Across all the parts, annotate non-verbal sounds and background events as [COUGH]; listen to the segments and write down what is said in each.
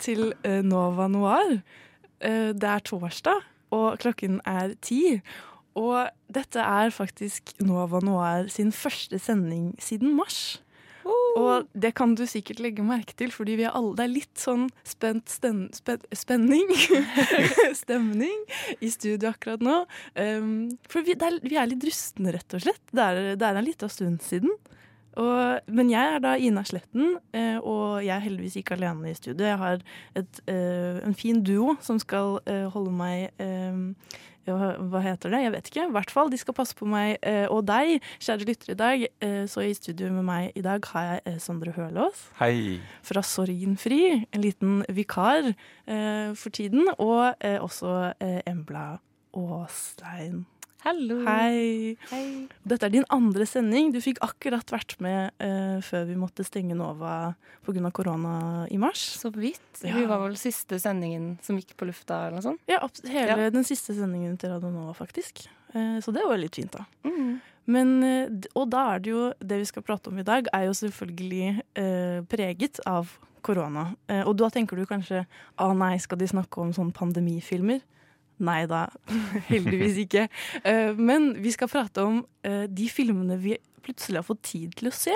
Til eh, Nova Noir. Eh, det er torsdag, og klokken er ti. Og dette er faktisk Nova Noir sin første sending siden mars. Og det kan du sikkert legge merke til, fordi vi er alle, det er litt sånn spent sten, spen, spenning [LAUGHS] Stemning i studio akkurat nå. Um, for vi, er, vi er litt rustne, rett og slett. Det er, det er en liten stund siden. Og, men jeg er da Ina Sletten, eh, og jeg er heldigvis ikke alene i studio. Jeg har et, eh, en fin duo som skal eh, holde meg Hva heter det? Jeg vet ikke. I hvert fall, De skal passe på meg og deg, kjære lytter, i dag. Så i studio med meg i dag har jeg Sondre Hølås Hei. fra Sorgenfri. En liten vikar for tiden. Og også Embla Åstein. Hallo. Hei. Hei. Dette er din andre sending. Du fikk akkurat vært med uh, før vi måtte stenge Nova pga. korona i mars. Så vidt. Ja. Vi var vel siste sendingen som gikk på lufta, eller noe sånt. Ja, hele Ja. den siste sendingen til Radio Nova, faktisk. Uh, så det var litt fint, da. Mm. Men, eh, og da er det jo Det vi skal prate om i dag, er jo selvfølgelig preget av korona. Og da tenker du kanskje å nei, skal de snakke om sånne pandemifilmer? Nei da, [LAUGHS] heldigvis ikke. Eh, men vi skal prate om eh, de filmene vi plutselig har fått tid til å se.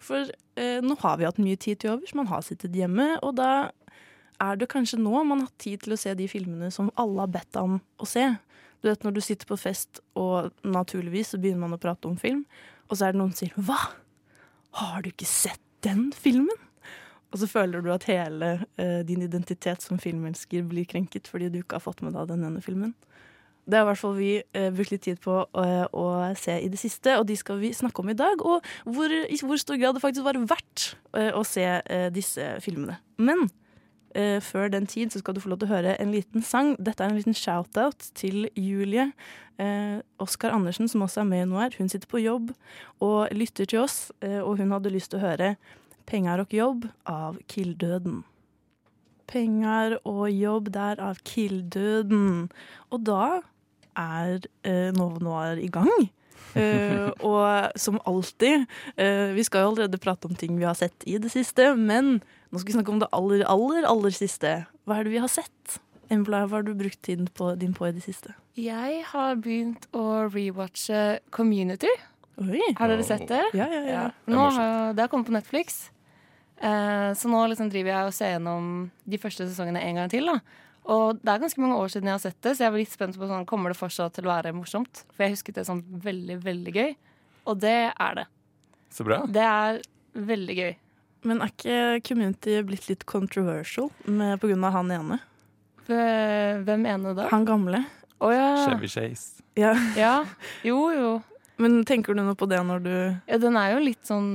For eh, nå har vi hatt mye tid til overs, man har sittet hjemme, og da er det kanskje nå man har tid til å se de filmene som alle har bedt om å se. Du vet når du sitter på fest, og naturligvis så begynner man å prate om film, og så er det noen som sier 'hva? Har du ikke sett den filmen?' Og så føler du at hele uh, din identitet som filmelsker blir krenket fordi du ikke har fått med deg den ene filmen. Det har i hvert fall vi uh, brukt litt tid på uh, å se i det siste, og de skal vi snakke om i dag. Og hvor, i hvor stor grad det faktisk var verdt å se disse filmene. Men før den tid så skal du få lov til å høre en liten sang. Dette er en liten shout-out til Julie. Oskar Andersen, som også er med nå her, hun sitter på jobb og lytter til oss, og hun hadde lyst til å høre 'Pengar og jobb' av Killdøden. Pengar og jobb der av Killdøden. Og da er eh, Novo Noir i gang. [LAUGHS] Eh, og som alltid eh, Vi skal jo allerede prate om ting vi har sett i det siste, men nå skal vi snakke om det aller, aller, aller siste. Hva er det vi har sett? Embla, hva har du brukt tiden på, din på i det siste? Jeg har begynt å rewatche Community. Oi! Har dere sett det? Ja, ja, ja. Nå har, det har kommet på Netflix. Eh, så nå liksom driver jeg og ser gjennom de første sesongene en gang til. da Og det er ganske mange år siden jeg har sett det, så jeg var litt spent på sånn, kommer det fortsatt til å være morsomt. For jeg husket det som veldig, veldig gøy. Og det er det. Så bra. Det er veldig gøy. Men er ikke Community blitt litt controversial med, på grunn av han ene? Hvem hvem ene da? Han gamle? Oh, ja. Chevy Chase. Ja. ja. Jo, jo. Men tenker du noe på det når du Ja, den er jo litt sånn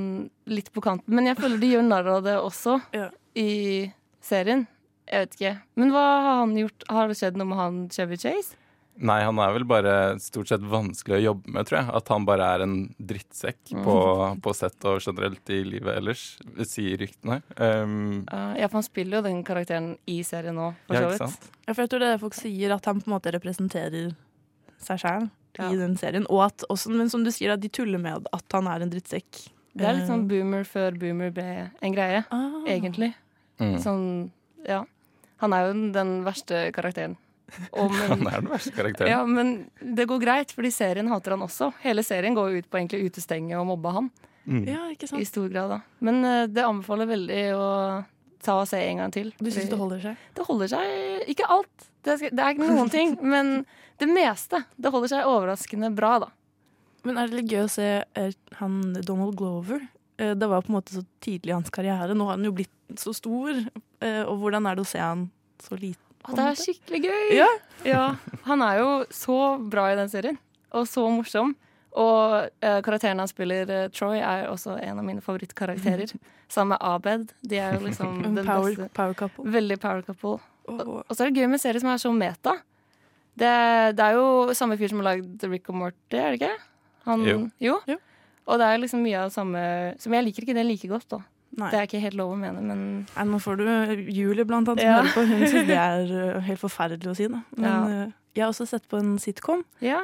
litt på kanten. Men jeg føler de gjør narr av det også Ja. i serien. Jeg vet ikke. Men hva har han gjort? Har det skjedd noe med han Chevy Chase? Nei, han er vel bare stort sett vanskelig å jobbe med, tror jeg. At han bare er en drittsekk på, på sett og generelt i livet ellers, sier ryktene. Um, Uh, ja, for han spiller jo den karakteren i serien nå, for ja, så ikke vidt. sant? Ja, for jeg tror det er det folk sier, at han på en måte representerer seg sjæl Ja. i den serien. Og at også, men som du sier, at de tuller med at han er en drittsekk. Det er litt sånn boomer før boomer ble en greie, ah. egentlig. Mm. Sånn, ja. Han er jo den verste karakteren. Og, [LAUGHS] Han er den verste karakteren. ja, men det går greit, fordi serien hater han også. Hele serien går jo ut på egentlig utestenge og mobbe han. Mm. Ja, ikke I stor grad, da. Men uh, det anbefaler veldig å ta og se en gang til. Du syns det holder seg? det holder seg Ikke alt. Det, skal, det er ikke noen ting. Men det meste. Det holder seg overraskende bra, da. Men er det litt gøy å se eh, han Donald Glover? Eh, det var på en måte så tidlig i hans karriere. Nå har han jo blitt så stor Eh, og hvordan er det å se han så liten? Å, det er skikkelig gøy! Ja. Ja, Han er jo så bra i den serien, og så morsom. Og karakteren han spiller, Troy, er også en av mine favorittkarakterer. [LAUGHS] Sammen med Abed. De er jo liksom den power, beste. power couple. Veldig power couple. Åh. Og så er det gøy med serier som er så meta. Det, det er jo samme fyr som har lagd Rick og Morty, er det ikke? Han, Jo. jo. Jo. Og det er liksom mye av det samme Som jeg liker ikke det like godt, da. Nei. Det er ikke helt lov å mene, men Nei, nå får du Julie blant annet som Ja. hører på. Hun syns det [LAUGHS] er uh, helt forferdelig å si. Da. Men Ja. uh, jeg har også sett på en sitcom. ja.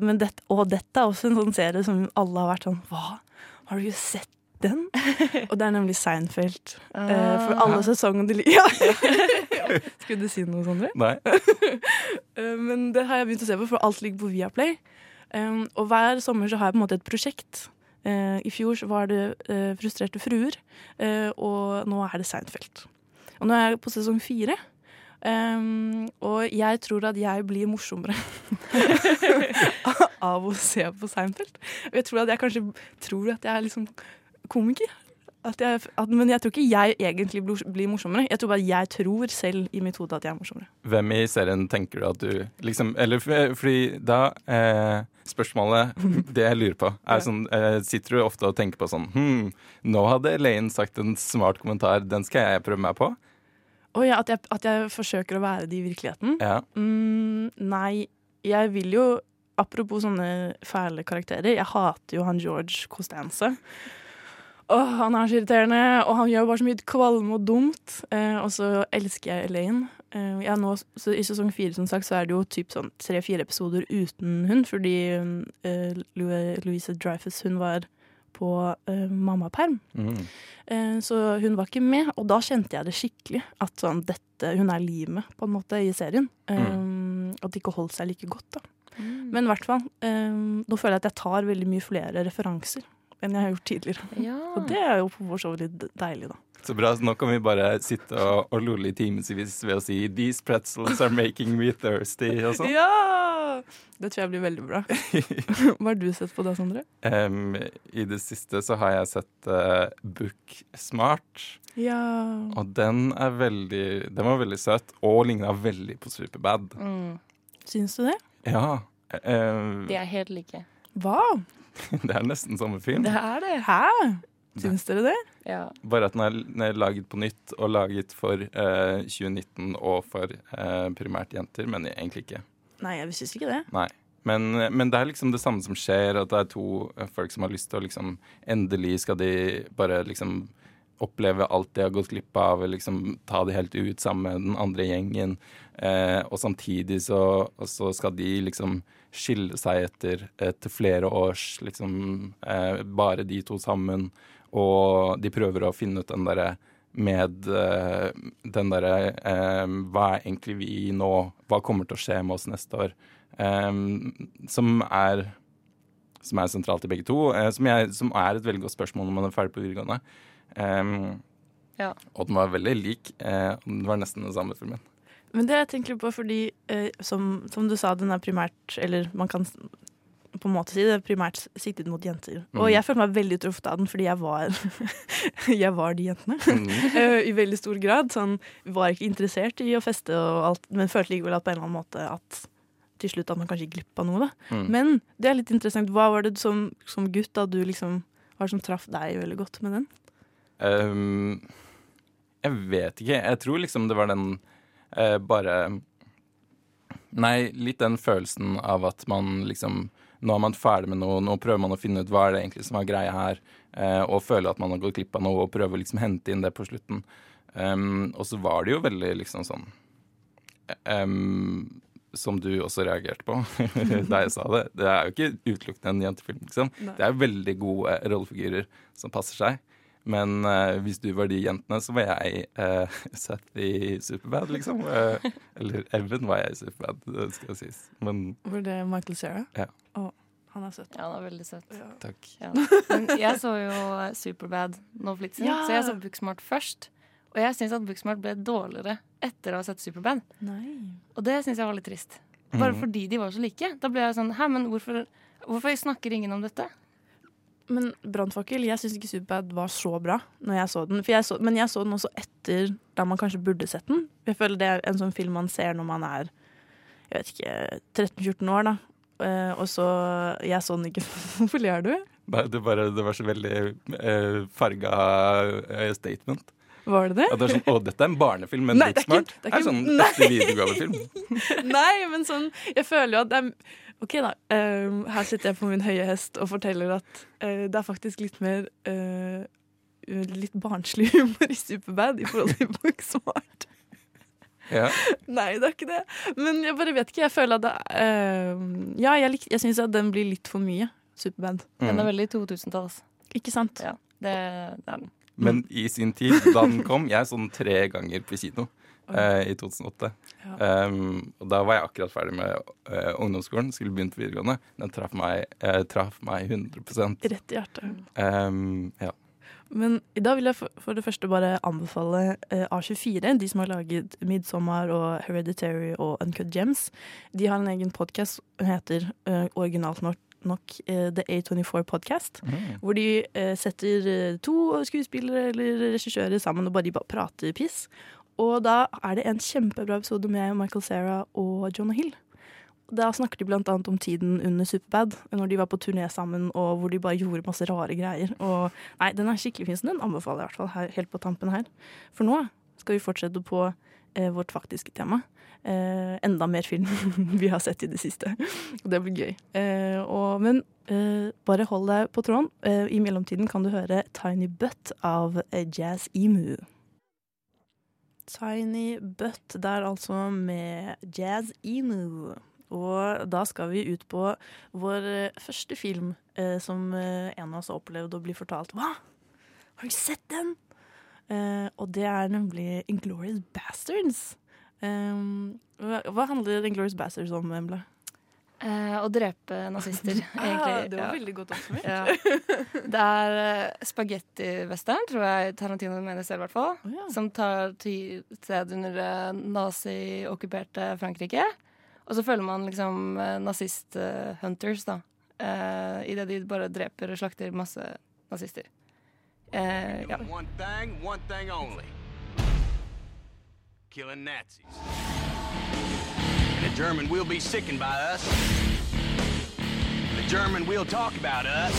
Men dette, og dette er også en sånn serie som alle har vært sånn Hva? Har du ikke sett den? [LAUGHS] og det er nemlig Seinfeld. Uh, for alle sesongene de [LAUGHS] ja. Ja! [LAUGHS] Skulle du si noe, Sondre? Nei. Uh, men det har jeg begynt å se på, for alt ligger på Viaplay. Um, og hver sommer så har jeg på en måte et prosjekt. Uh, I fjor så var det uh, Frustrerte fruer, uh, og nå er det Seinfeld. Og nå er jeg på sesong fire. Um, og jeg tror at jeg blir morsommere av å se på Seinfeld. Og jeg tror at jeg kanskje tror at jeg er liksom komiker. Jeg, at, men jeg tror ikke jeg egentlig blir, blir morsommere. Jeg tror bare jeg tror selv i mitt hode at jeg er morsommere. Hvem i serien tenker du at du liksom Eller fordi da eh, Spørsmålet, det jeg lurer på, er sånn eh, Sitter du ofte og tenker på sånn Hm, nå hadde Elaine sagt en smart kommentar, den skal jeg prøve meg på? Og ja, at, jeg, at jeg forsøker å være det i virkeligheten? Ja. Mm, nei, jeg vil jo Apropos sånne fæle karakterer. Jeg hater jo han George Costanza. Åh, han er så irriterende, og han gjør bare så mye kvalme og dumt. Eh, og så elsker jeg Elaine. Eh, jeg er nå, så I sesong fire som sagt, så er det jo typ sånn tre-fire episoder uten hun, fordi eh, Louise Dreyfus hun var på eh, mammaperm. Mm. Eh, Så hun var ikke med, og da kjente jeg det skikkelig. At sånn, dette, hun er limet på en måte i serien. Um, at det ikke holdt seg like godt. da. Men i hvert fall, um, nå føler jeg at jeg tar veldig mye flere referanser enn jeg har gjort tidligere. ja. Og det er jo for så vidt litt deilig, da. Så bra, så nå kan vi bare sitte og, og lolle i timevis ved å si 'These pretzels are making me thirsty' og sånn. Ja! Det tror jeg blir veldig bra. [LAUGHS] Hva har du sett på da, Sondre? Um, I det siste så har jeg sett uh, Book Smart. Ja. Og den er veldig Den var veldig søt, og ligna veldig på Superbad. Mm. Syns du det? Ja. Um, De er helt like. Hva? [LAUGHS] det er nesten samme film. Det er det. Hæ? Syns dere det? Ja. Bare at den er, den er laget på nytt, og laget for eh, 2019 og for eh, primært jenter, men egentlig ikke. Nei, jeg syns ikke det. Nei. Men, men det er liksom det samme som skjer, at det er to eh, folk som har lyst til å liksom Endelig skal de bare liksom oppleve alt de har gått glipp av, liksom ta det helt ut sammen med den andre gjengen. Eh, og samtidig så, og så skal de liksom skille seg etter, etter flere års liksom eh, bare de to sammen. Og de prøver å finne ut den derre med eh, den derre eh, Hva er egentlig vi nå? Hva kommer til å skje med oss neste år? Eh, som er som er sentralt i begge to. eh, som, jeg, som er et veldig godt spørsmål når man er ferdig på videregående. Eh, Ja. Og den var veldig lik. Eh, den var nesten den samme filmen. Men det jeg tenker på fordi, eh, som, som du sa, den er primært Eller man kan på en måte si det er primært siktet mot jenter. Og Mm. jeg føler meg veldig truffet av den fordi jeg var [LAUGHS] Jeg var de jentene. Mm. [LAUGHS] Eh, I veldig stor grad. Sånn, var ikke interessert i å feste og alt, men følte likevel at på en eller annen måte at til slutt at man kanskje gikk glipp av noe. Da. Mm. Men det er litt interessant. Hva var det som, som gutt da du liksom hva som traff deg veldig godt med den? Um, jeg vet ikke. Jeg tror liksom det var den eh, bare Nei, litt den følelsen av at man liksom Nå er man ferdig med noe, nå prøver man å finne ut hva er det egentlig som er greia her, eh, og føler at man har gått glipp av noe, og prøver liksom hente inn det på slutten. Um, og så var det jo veldig liksom sånn um, Som du også reagerte på [LAUGHS] da jeg sa det. Det er jo ikke utelukkende en jentefilm, liksom. Nei. Det er veldig gode rollefigurer som passer seg. Men uh, hvis du var de jentene, så var jeg [LAUGHS] uh, Seth i Superbad, liksom. Uh, eller Evan var jeg i Superbad, det skal sies. Men Var det Michael Cera? Ja. Å, han er søt. ja, han er veldig søt. takk. Ja. Men jeg så jo Superbad nå for litt siden, Ja. så jeg så Booksmart først. Og jeg syns at Booksmart ble dårligere etter å ha sett Superbad. Nei. Og det syns jeg var litt trist. Bare mm. fordi de var så like. Da ble jeg sånn Hæ, men hvorfor, hvorfor snakker ingen om dette? Men Brannfakkel, jeg syns ikke Superbad var så bra når jeg så den. Jeg så, men jeg så den også etter da man kanskje burde sett den. Jeg føler det er en sånn film man ser når man er jeg vet ikke, 13-14 år, da. Eh, og så Jeg så den ikke. [LAUGHS] Hvorfor ler du? Det, bare, det var så veldig eh, farga eh, statement. Var det det? Ja, det sånn, Å, dette er en barnefilm, men det er ikke- det er er sånn Nei. videregavefilm. [LAUGHS] Nei, men sånn Jeg føler jo at det er OK, da. Uh, her sitter jeg på min høye hest og forteller at uh, det er faktisk litt mer uh, Litt barnslig humor i Superbad i forhold til Booksmart. Ja. Nei, det er ikke det. Men jeg bare vet ikke. Jeg føler at det eh, Ja, jeg, lik- jeg syns at den blir litt for mye. Superbad. Den Mm. er veldig 2000-talls. Ikke sant? Ja, det, det er den. Men i sin tid, da den kom Jeg så den tre ganger på kino eh, i 2008. Um, og da var jeg akkurat ferdig med uh, ungdomsskolen, skulle begynt på videregående. Den traff meg, uh, traf meg 100 Rett i hjertet. um, ja. Men i dag vil jeg for, for det første bare anbefale eh, A24, de som har laget Midsommar og Hereditary og Uncut Gems. De har en egen podkast som heter eh, originalt nok, nok uh, The A24 Podcast. Hvor de uh, setter eh, to skuespillere eller regissører sammen og bare de bare prater piss. Og da er det en kjempebra episode med Michael Cera og Jonah Hill. Da snakker de annet om tiden under Superbad, når de var på turné sammen og hvor de bare gjorde masse rare greier. Og nei, den er skikkelig fin, så den anbefaler jeg i hvert fall her, helt på tampen her. For nå skal vi fortsette på eh, vårt faktiske tema. Eh, enda mer film [LAUGHS] vi har sett i det siste. Og det blir gøy. Eh, og, men eh, bare hold deg på tråden. Eh, I mellomtiden kan du høre Tiny Butt av eh, Jazz Emu. Tiny Butt der altså med Jazz Emu. Og da skal vi ut på vår eh, første film eh, som eh, en av oss har opplevd å bli fortalt. Hva? Har du sett den? Eh, og det er nemlig Inglorious Bastards. Hva, hva handler Inglorious Bastards om, Embla? Eh, å drepe nazister, [LAUGHS] egentlig. Ah, det var ja. veldig godt oppsummert. Ja. Det er uh, spagettivesteren, tror jeg Tarantino mener selv, i hvert fall. Oh, ja. Som tar sted under uh, nazi-okkuperte Frankrike. Og så følger man liksom uh, nazist-hunters, da. Uh, Idet de bare dreper og slakter masse nazister. Uh, ja. One thing, one thing only. Killing Nazis. The German will be sickened by us. The German will talk about us.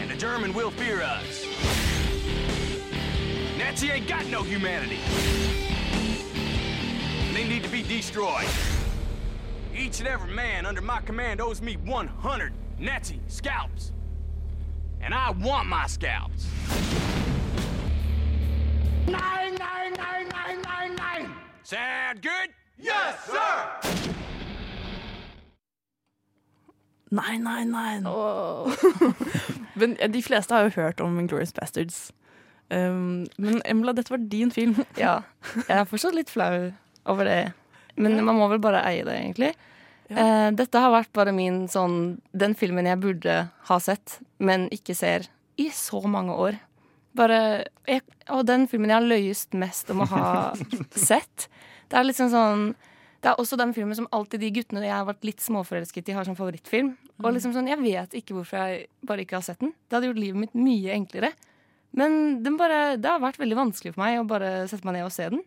And the German will fear us. Nazi ain't got no humanity. They need to be destroyed. Each and every man under my command owes me 100 Nazi scalps. And I want my scalps. Nine, nine, nine, nine, nine, nine. Sound good? Yes, sir! Nei, nei, nei. [LAUGHS] men eh, de fleste har jo hørt om Glorious Bastards. Um, men Embla, dette var din film. [LAUGHS] ja. Jeg er fortsatt litt flau over det. Men man må vel bare eie det, egentlig. Eh, dette har vært bare min sånn Den filmen jeg burde ha sett, men ikke ser i så mange år. Bare jeg, Og den filmen jeg har løyest mest om å ha [LAUGHS] sett. Det er liksom sånn Det er også den filmen som alltid de guttene jeg har vært litt småforelsket i, har som favorittfilm. Og liksom sånn, Jeg vet ikke hvorfor jeg bare ikke har sett den. Det hadde gjort livet mitt mye enklere. Men den bare, det har vært veldig vanskelig for meg å bare sette meg ned og se den.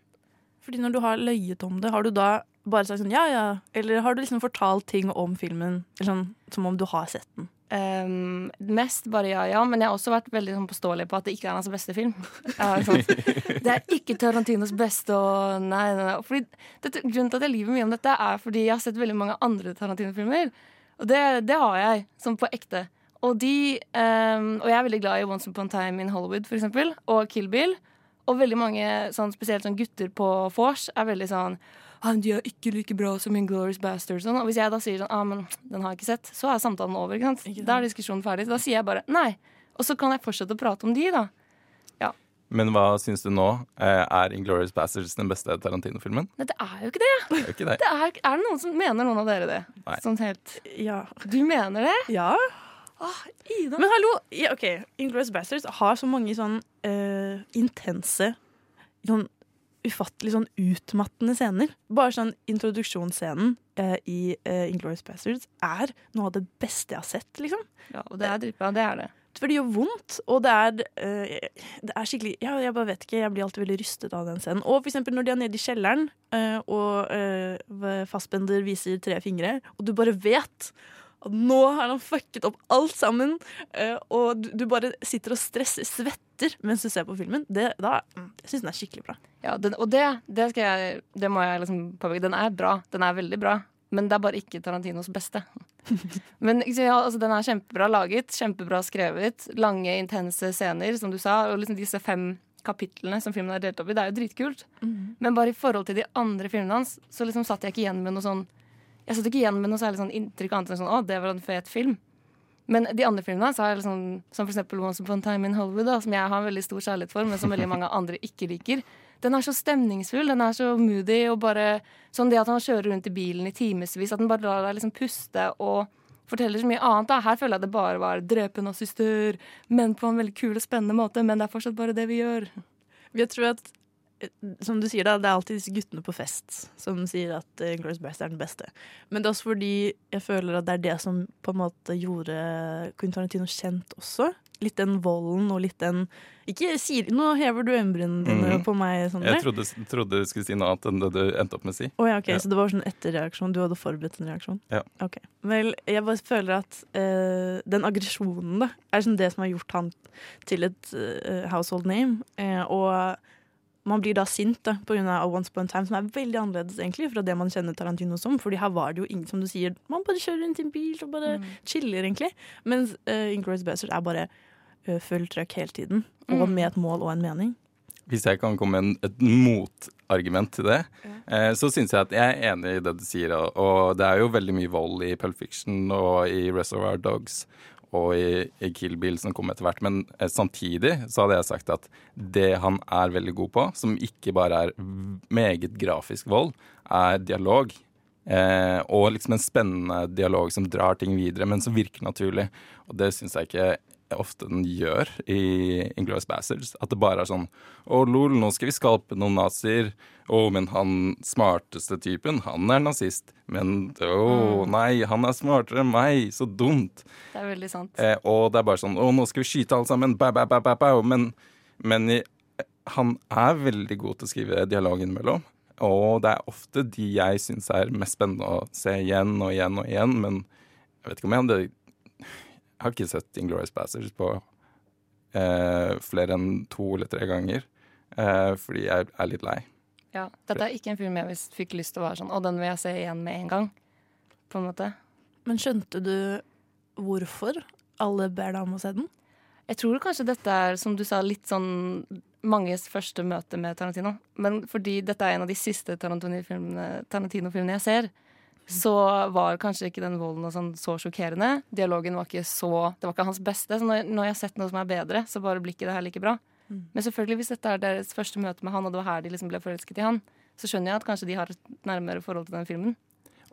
Fordi når du har løyet om det, har du da bare sagt sånn ja, ja? Eller har du liksom fortalt ting om filmen liksom, som om du har sett den? Ehm, mest bare ja, ja, men jeg har også vært veldig sånn påståelig på at det ikke er hans beste film. [LAUGHS] Sånn, det er ikke Tarantinos beste, og nei, nei, nei. Fordi dette, grunnen til at jeg lyver mye om dette, er fordi jeg har sett veldig mange andre Tarantino-filmer. Og det, det har jeg, sånn på ekte. Og de um, Og jeg er veldig glad i Once Upon a Time in Hollywood, for eksempel, og Kill Bill. Og veldig mange, sånn, spesielt sånn gutter på vors, er veldig sånn ah, de er ikke like bra som Inglorious Bastards. Sånn. Og hvis jeg da sier sånn, ah, men den har jeg ikke sett, så er samtalen over. Ikke sant? Da er diskusjonen ferdig. Da sier jeg bare nei. Og så kan jeg fortsette å prate om de, da. Men hva syns du nå? Eh, Er Inglorious Bastards den beste Tarantino-filmen? Nei, det er jo ikke det. Det er ikke det. [LAUGHS] det er, er det noen som mener noen av dere det? Nei. Sånn helt Ja. Du mener det? ja. Ida? Men hallo, ja, ok, Inglorious Bastards har så mange sånn uh, intense, sånn ufattelig sånn utmattende scener. Bare sånn introduksjonsscenen eh, i eh, Inglorious Bastards er noe av det beste jeg har sett, liksom. Ja, og det er dritbra. Det er det. For det gjør vondt, og det er, eh, det er skikkelig ja, Jeg bare vet ikke, jeg blir alltid veldig rystet av den scenen. Og for eksempel når de er nede i kjelleren, eh, og uh, Fassbender viser tre fingre, og du bare vet at nå har han fucket opp alt sammen, eh, og du, du bare sitter og stresser, svetter mens du ser på filmen. Det, da, mm, jeg syns den er skikkelig bra. Ja, den, og det, det, jeg, det må jeg liksom påpeke. Den er bra. Den er veldig bra. Men det er bare ikke Tarantinos beste. [LAUGHS] Men ja, altså, den er kjempebra laget, kjempebra skrevet. Lange, intense scener, som du sa. Og liksom disse fem kapitlene som filmen er delt opp i. Det er jo dritkult. Men bare i forhold til de andre filmene hans, så liksom satt jeg ikke igjen med noe sånn Jeg satt ikke igjen med noe særlig sånn inntrykk annet enn sånn Å, det var en fet film. Men de andre filmene så er liksom, som eksempel Once Upon a Time in Hollywood, da, som jeg har en veldig stor kjærlighet for, men som veldig mange andre ikke liker. Den er så stemningsfull, den er så moody, og bare sånn det at han kjører rundt i bilen i timevis, at den bare lar deg liksom puste og forteller så mye annet. da. Her føler jeg det bare var drepe nazister, men på en veldig kul og spennende måte. Men det er fortsatt bare det vi gjør. Jeg tror at som du sier da, Det er alltid disse guttene på fest som sier at uh, Glorious Best er den beste. Men det er også fordi jeg føler at det er det som på en måte gjorde Quentin Tarantino kjent også. Litt den volden og litt den Ikke sier Nå hever du øyenbrynene dine mm. på meg, Sånn Jeg trodde, trodde du skulle si noe annet enn det du endte opp med å si. Oh, ja, ok, Ja. Så det var sånn etterreaksjon? Du hadde forberedt en reaksjon? Ja. Ok. Vel, jeg bare føler at uh, den aggresjonen da, er sånn det som har gjort han til et uh, household name. Uh, og man blir da sint da, på grunn av Once Upon a Time, som er veldig annerledes egentlig fra det man kjenner Tarantino som. Fordi her var det jo ingen, som du sier, man bare kjører rundt i en bil og bare chiller, egentlig. Mens uh, Ingrid Bastard er bare uh, full trøkk hele tiden, og Mm. med et mål og en mening. Hvis jeg kan komme med et motargument til det, eh, så syns jeg at jeg er enig i det du sier. Og, og det er jo veldig mye vold i Pulp Fiction og i Reservoir Dogs og i, i Kill Bill som kom etter hvert. Men eh, samtidig så hadde jeg sagt at det han er veldig god på, som ikke bare er meget grafisk vold, er dialog. Eh, og liksom en spennende dialog som drar ting videre, men som virker naturlig. Og det syns jeg ikke ofte den gjør i Inglourious Bastards. At det bare er sånn Å, lol, nå skal vi skalpe noen nazier. Å, men han smarteste typen, han er nazist. Men å, nei, han er smartere enn meg. Så dumt. Det er veldig sant. Eh, og det er bare sånn Å, nå skal vi skyte alle sammen. Ba, ba, ba, ba, ba. Men, men i, han er veldig god til å skrive dialog innimellom. Og det er ofte de jeg syns er mest spennende å se igjen og igjen og igjen. Men jeg vet ikke om jeg hadde Jeg har ikke sett Inglorious Passage på eh, flere enn to eller tre ganger. Eh, fordi jeg er litt lei. Ja, Dette er ikke en film jeg fikk lyst til å være sånn Og den vil jeg se igjen med en gang. På en måte. Men skjønte du hvorfor alle ber deg om å se den? Jeg tror kanskje dette er, som du sa, litt sånn manges første møte med Tarantino. Men fordi dette er en av de siste Tarantino-filmene Tarantino-filmene jeg ser, så var kanskje ikke den volden og sånn så sjokkerende. Dialogen var ikke så Det var ikke hans beste. Så når, når jeg har sett noe som er bedre, så bare blir ikke det her like bra. Men selvfølgelig, hvis dette er deres første møte med han, og det var her de liksom ble forelsket i han, så skjønner jeg at kanskje de har et nærmere forhold til den filmen.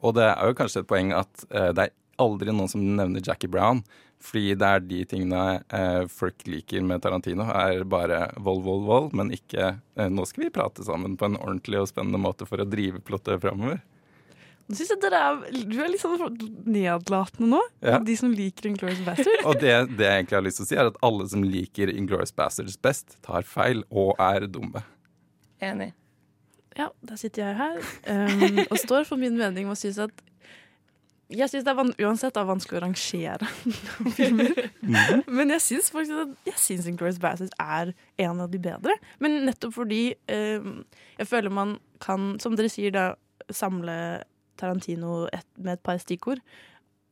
Og det er jo kanskje et poeng at uh, det er aldri noen som nevner Jackie Brown. Fordi det er de tingene eh, folk liker med Tarantino, er bare vold, vold, vold. Men ikke eh, nå skal vi prate sammen på en ordentlig og spennende måte for å drive plottet framover. Nå synes jeg dere er, Du er litt sånn nedlatende nå. Ja. De som liker Inglourious Bastards. Og det, det jeg egentlig har lyst til å si, er at alle som liker Inglorious Bastards best, tar feil og er dumme. Enig. Ja, da sitter jeg her um, og står for min mening og synes at jeg synes det er uansett det er vanskelig å rangere [LAUGHS] filmer. Men jeg syns faktisk at jeg synes Inglourious Bastards er en av de bedre. Men nettopp fordi um, jeg føler man kan, som dere sier, da samle Tarantino et, med et par stikkord.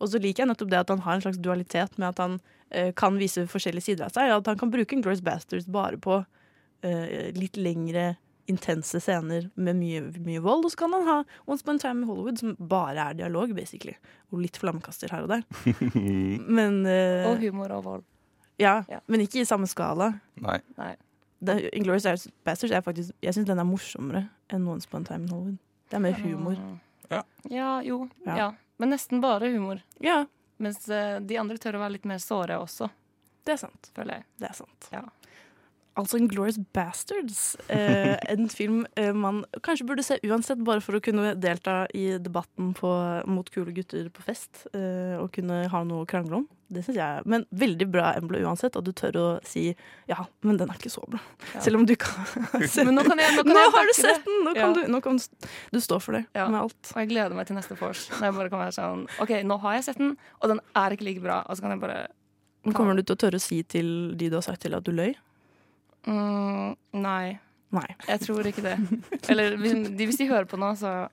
Og så liker jeg nettopp det at han har en slags dualitet med at han eh, kan vise forskjellige sider av seg. Og At han kan bruke Inglourious Basterds bare på eh, litt lengre intense scener med mye, mye vold, og så kan han ha Once Upon a Time in Hollywood, som bare er dialog, basically. Og litt flammekaster her og der. [LAUGHS] Men eh, Og humor og vold. ja, Ja. men ikke i samme skala. Nei. Nei. Inglorious Inglourious Bastards er faktisk Jeg syns den er morsommere enn Once Upon a Time in Hollywood. Det er mer humor. Ja. Ja, jo. Ja. Ja. Men nesten bare humor. Ja, Mens eh, de andre tør å være litt mer såre også, det er sant. føler jeg. Det er sant. Ja. Altså Glorious Bastards. Eh, [LAUGHS] en film eh, man kanskje burde se uansett, bare for å kunne delta i debatten på, mot kule gutter på fest. Eh, og kunne ha noe å krangle om. Det synes jeg Men veldig bra Embla uansett, at du tør å si ja, men den er ikke så bra. Selv om du har [LAUGHS] sett Men nå kan jeg, nå kan Nå har du sett den! Nå Ja. du, nå kan du stå for det Ja. med alt. Og jeg gleder meg til neste vors. Når jeg bare kan være sånn OK, nå har jeg sett den, og den er ikke like bra. Og så kan jeg bare Kommer du til å tørre å si til de du har sagt til, at du løy? Mm, Nei, Nei. jeg tror ikke det. Eller hvis de, hører på nå, så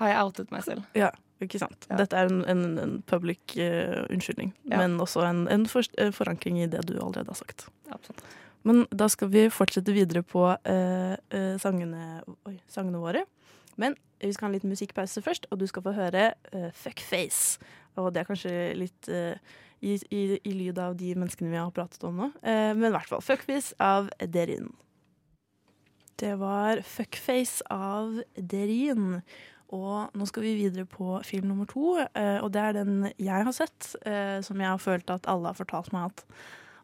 har jeg outet meg selv. Ja, ikke sant. Ja. Dette er en, en, en public uh, unnskyldning, Ja. men også en, en for, uh, forankring i det du allerede har sagt. Absolutt. Men da skal vi fortsette videre på uh, sangene, oi, sangene våre. Men vi skal ha en liten musikkpause først, og du skal få høre Fuckface. Og det er kanskje litt i, i, i lyd av de menneskene vi har pratet om nå. Eh, men i hvert fall Fuckface av Derin. Det var Fuckface av Derin. Og nå skal vi videre på film nummer to, eh, og det er den jeg har sett, eh, som jeg har følt at alle har fortalt meg at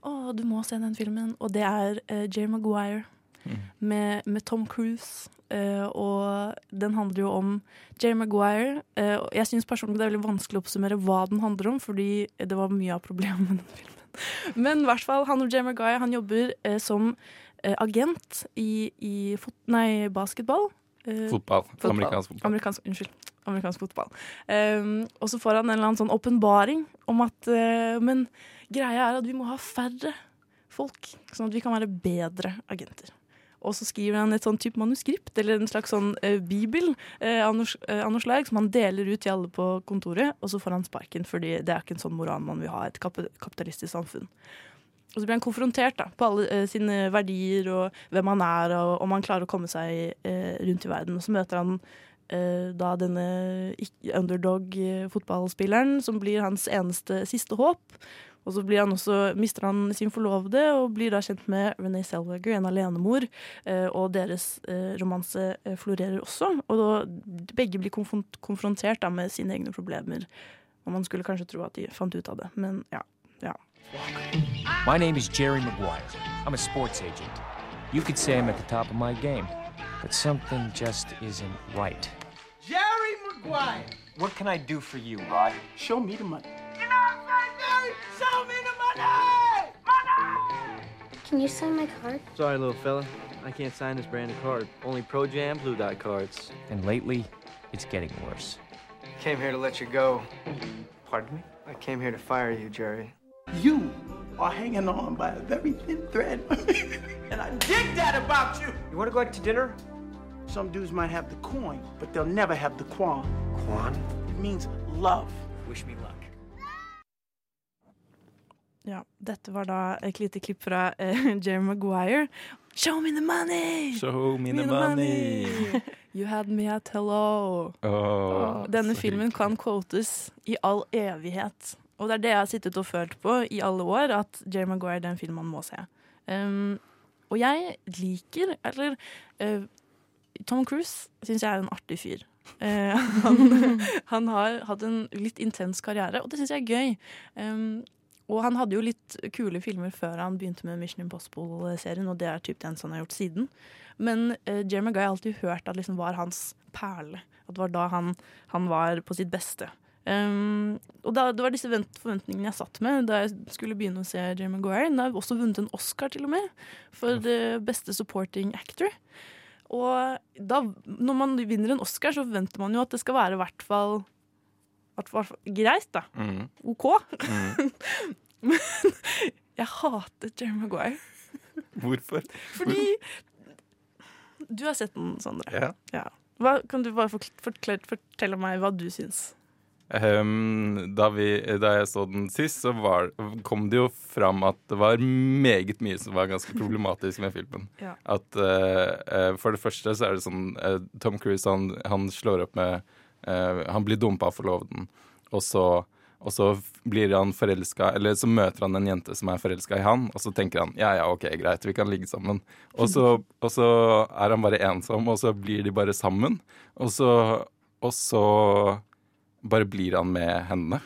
å, du må se den filmen. Og det er uh, Jerry Maguire med, med Tom Cruise. Uh, og den handler jo om Jerry Maguire. Uh, og jeg syns personlig det er veldig vanskelig å oppsummere hva den handler om, fordi det var mye av problemet med den filmen. Men i hvert fall, han og Jerry Maguire han jobber uh, som agent i, i fot nei, basketball. Fotball. Fotball. Amerikansk fotball. Amerikansk, unnskyld. Amerikansk fotball. Um, og så får han en eller annen sånn åpenbaring om at uh, Men greia er at vi må ha færre folk, sånn at vi kan være bedre agenter. Og så skriver han et sånn type manuskript, eller en slags sånn eh, bibel eh, av noe eh, slag, som han deler ut til alle på kontoret, og så får han sparken, fordi det er ikke en sånn moral man vil ha i et kap kapitalistisk samfunn. Og så blir han konfrontert da, på alle eh, sine verdier og hvem han er, og om han klarer å komme seg eh, rundt i verden. Og så møter han eh, da denne underdog-fotballspilleren, som blir hans eneste siste håp. Og så blir han også, mister han sin forlovede og blir da kjent med Renee Selwager, en alenemor. Eh, og deres eh, romanse eh, florerer også. Og da, begge blir konfront konfrontert da, med sine egne problemer. Og man skulle kanskje tro at de fant ut av det, men ja. ja. My name is Jerry Maguire. I'm a sports agent. You could say I'm at the top of my game, but something just isn't right. Jerry Maguire. What can I do for you, Rod? Show me the money. You know what I'm saying, Jerry? Show me the money! Money! Can you sign my card? Sorry, little fella. I can't sign this brand of card. Only Pro Jam Blue Dot cards. And lately, it's getting worse. I Came here to let you go. Pardon me? I came here to fire you, Jerry. You are hanging on by a very thin thread. [LAUGHS] and I dig that about you. You want to go out to dinner? Some dudes might have the coin, but they'll never have the quan. Quan? It means love. Wish me luck. Ja, dette var da et lite klipp fra uh, [LAUGHS] Jerry Maguire. Show me the money! Show me the Me the money! [LAUGHS] You had me at hello. Oh, Denne filmen hyggelig. kan quotes i all evighet. Og det er det jeg har sittet og følt på i alle år, at Jerry Maguire er den filmen man må se. Um, og jeg liker, eller uh, Tom Cruise syns jeg er en artig fyr. Uh, [LAUGHS] han, han har hatt en litt intens karriere, og det syns jeg er gøy. Um, og han hadde jo litt kule filmer før han begynte med Mission Impossible-serien, og det er typ den som han har gjort siden. Men uh, Jeremy Guy har alltid hørt at liksom var hans perle. At det var da han, han var på sitt beste. Um, og da, det var disse forventningene jeg satt med da jeg skulle begynne å se Jerry Maguire. Den har også vunnet en Oscar til og med for det beste supporting actor. Og da, når man vinner en Oscar, så forventer man jo at det skal være i hvert fall greit, da. Mm. OK. Men [LAUGHS] jeg hater Jerry Maguire. Hvorfor? Fordi Du har sett den, Sondre. Ja. Hva, kan du bare fortelle meg hva du syns? Um, da, vi, da jeg så den sist, så var, kom det jo fram at det var meget mye som var ganske problematisk med filmen. Ja. At uh, For det første så er det sånn uh, Tom Cruise han, han slår opp med Han blir dumpa av forloveden, og så, og så blir han forelska Eller så møter han en jente som er forelska i han, og så tenker han ja ja, ok, greit, vi kan ligge sammen. Og så, og så er han bare ensom, og så blir de bare sammen. Og så, og så bare blir han med henne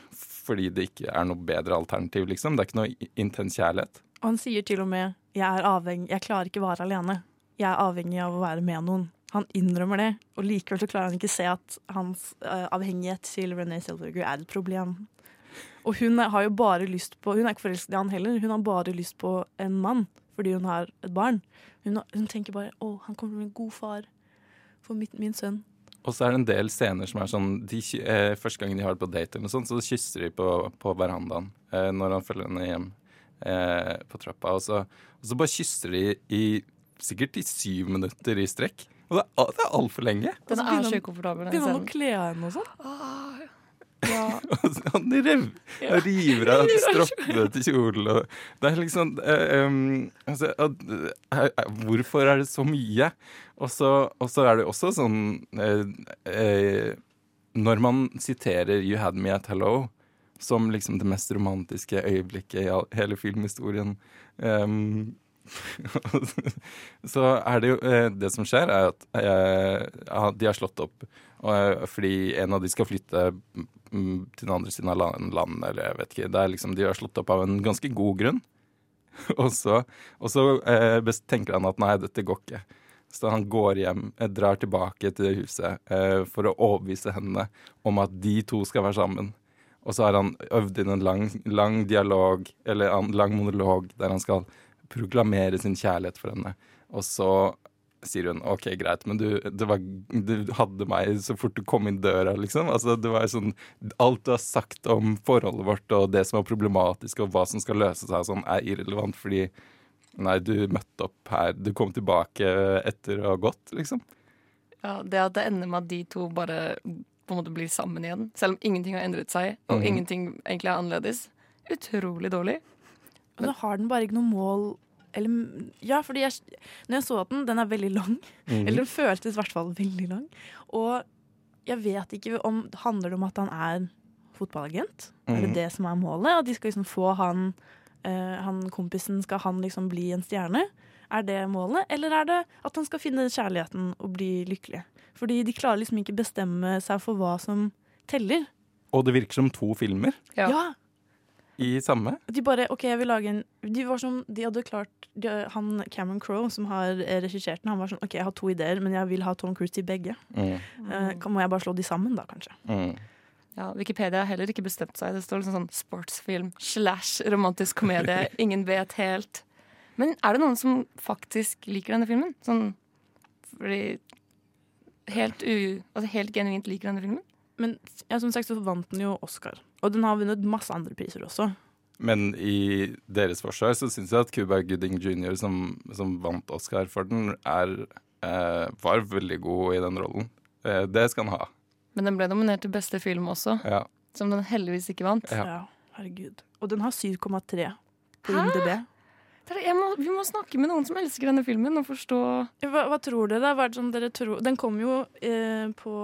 fordi det ikke er noe bedre alternativ, liksom. Det er ikke noe intens kjærlighet. Og han sier til og med jeg er avhengig, jeg klarer ikke å være alene. Jeg er avhengig av å være med noen. Han innrømmer det, og likevel så klarer han ikke se at hans uh, avhengighet til René Zellweger er et problem. Og hun har jo bare lyst på Hun er ikke forelsket i han heller, hun har bare lyst på en mann fordi hun har et barn. Hun, hun tenker bare 'Å, han kommer til å bli en god far for mitt, min sønn'. Og så er det en del scener som er sånn de, eh, Første gangen de har det på date, eller sånt, så kysser de på, på verandaen eh, når han følger henne hjem eh, på trappa. Og så, og så bare kysser de i sikkert i syv minutter i strekk. Og det er, det er altfor lenge. Den er begynner så han- ukomfortabel. Begynner han å kle av henne og sånn? Ja. [LAUGHS] Han rev, [LAUGHS] river av stroppene til kjolen. Og det er liksom uh, um, altså, uh, uh, Hvorfor er det så mye? Og så, og så er det også sånn Når man siterer 'You had me at hello' som liksom det mest romantiske øyeblikket i all, hele filmhistorien um, [LAUGHS] så er det jo eh, Det som skjer, er at jeg, de har slått opp eh, fordi en av de skal flytte mm, til den andre siden av land- landet, eller jeg vet ikke. Det er liksom, de har slått opp av en ganske god grunn. [LAUGHS] og så, og så eh, tenker han at nei, dette går ikke. Så han går hjem, eh, drar tilbake til huset eh, for å overbevise henne om at de to skal være sammen. Og så har han øvd inn en lang, lang dialog, eller en lang monolog, der han skal proklamere sin kjærlighet for henne. Og så sier hun OK, greit, men du, det var, du hadde meg så fort du kom inn døra, liksom. Altså, det var sånn Alt du har sagt om forholdet vårt og det som var problematisk, og hva som skal løse seg, sånn, er irrelevant fordi Nei, du møtte opp her. Du kom tilbake etter å ha gått, liksom. Ja, det at det ender med at de to bare på en måte blir sammen igjen, selv om ingenting har endret seg, og mm. ingenting egentlig er annerledes. Utrolig dårlig. Og så har den bare ikke noe mål eller, Ja, fordi jeg, når jeg så den, den er veldig lang. Mhm. Eller den føltes i hvert fall veldig lang. Og jeg vet ikke om Handler det om at han er fotballagent? Er det Mhm. det som er målet? At de skal liksom få han eh, Han kompisen, skal han liksom bli en stjerne? Er det målet? Eller er det at han skal finne kjærligheten og bli lykkelig? Fordi de klarer liksom ikke bestemme seg for hva som teller. Og det virker som to filmer Ja. ja i samme. De bare, ok, jeg vil lage en De var som, de hadde klart de, Han Cameron Crowe, som har regissert den, han var sånn OK, jeg har to ideer, men jeg vil ha Tom Cruise til begge. Mm. Uh, kan, må jeg bare slå de sammen, da, kanskje? Mm. Ja, Wikipedia har heller ikke bestemt seg. Det står liksom sånn sportsfilm slash romantisk komedie. [LAUGHS] Ingen vet helt. Men er det noen som faktisk liker denne filmen? Sånn fordi Helt, u, altså helt genuint liker denne filmen? Men ja, som sagt så vant den jo Oscar. Og den har vunnet masse andre priser også. Men i deres forsvar så syns jeg at Cuba Gooding jr., som, som vant Oscar for den, er, eh, var veldig god i den rollen. Eh, det skal han ha. Men den ble nominert til beste film også, Ja. som den heldigvis ikke vant. Ja. herregud. Og den har 7,3 på Hæ? IMDb. Må, vi må snakke med noen som elsker denne filmen, og forstå Hva, hva tror dere? Hva er det som dere tror? Den kom jo eh, på,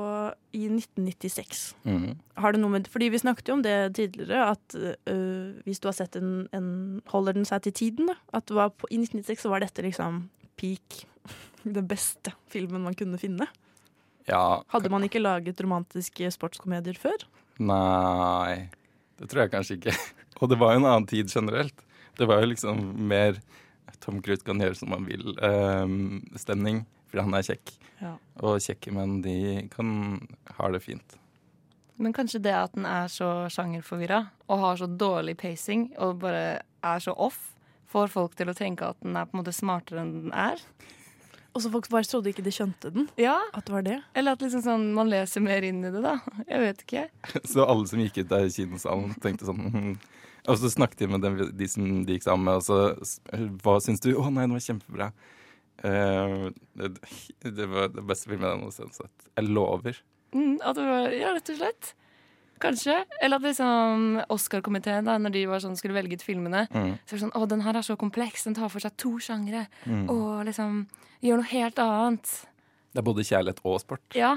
i 1996. Mhm. Har det noe med, fordi Vi snakket jo om det tidligere, at øh, hvis du har sett en, en Holder den seg til tiden? da? At var på, I 1996 så var dette liksom peak. [LAUGHS] Den beste filmen man kunne finne. ja. Hadde man ikke laget romantiske sportskomedier før? Nei, det tror jeg kanskje ikke. [LAUGHS] Og det var jo en annen tid generelt. Det var jo liksom mer Tom Cruise kan gjøre som han vil. ehm, stemning, fordi han er kjekk. Ja. Og kjekke menn, de kan ha det fint. Men kanskje det at den er så sjangerforvirra og har så dårlig pacing og bare er så off, får folk til å tenke at den er på en måte smartere enn den er. Og så folk bare trodde ikke de skjønte den. Ja, At det var det. Eller at liksom sånn, man leser mer inn i det, da. Jeg vet ikke. [LAUGHS] Så alle som gikk ut i kinosalen, tenkte sånn mhm. Og så snakket de med dem, de som de gikk sammen med, og så Hva syns du? Å nei, den var kjempebra. Uh, det, det var det beste filmen jeg noensinne har sett. Jeg lover. Mm, at det var, ja, rett og slett. Kanskje. Eller at liksom Oscar-komiteen, da, når de var sånn, skulle velge ut filmene, Mm. så var det sånn Å, den her er så kompleks. Den tar for seg to sjangre. Mm. Og liksom gjør noe helt annet. Det er både kjærlighet og sport. Ja.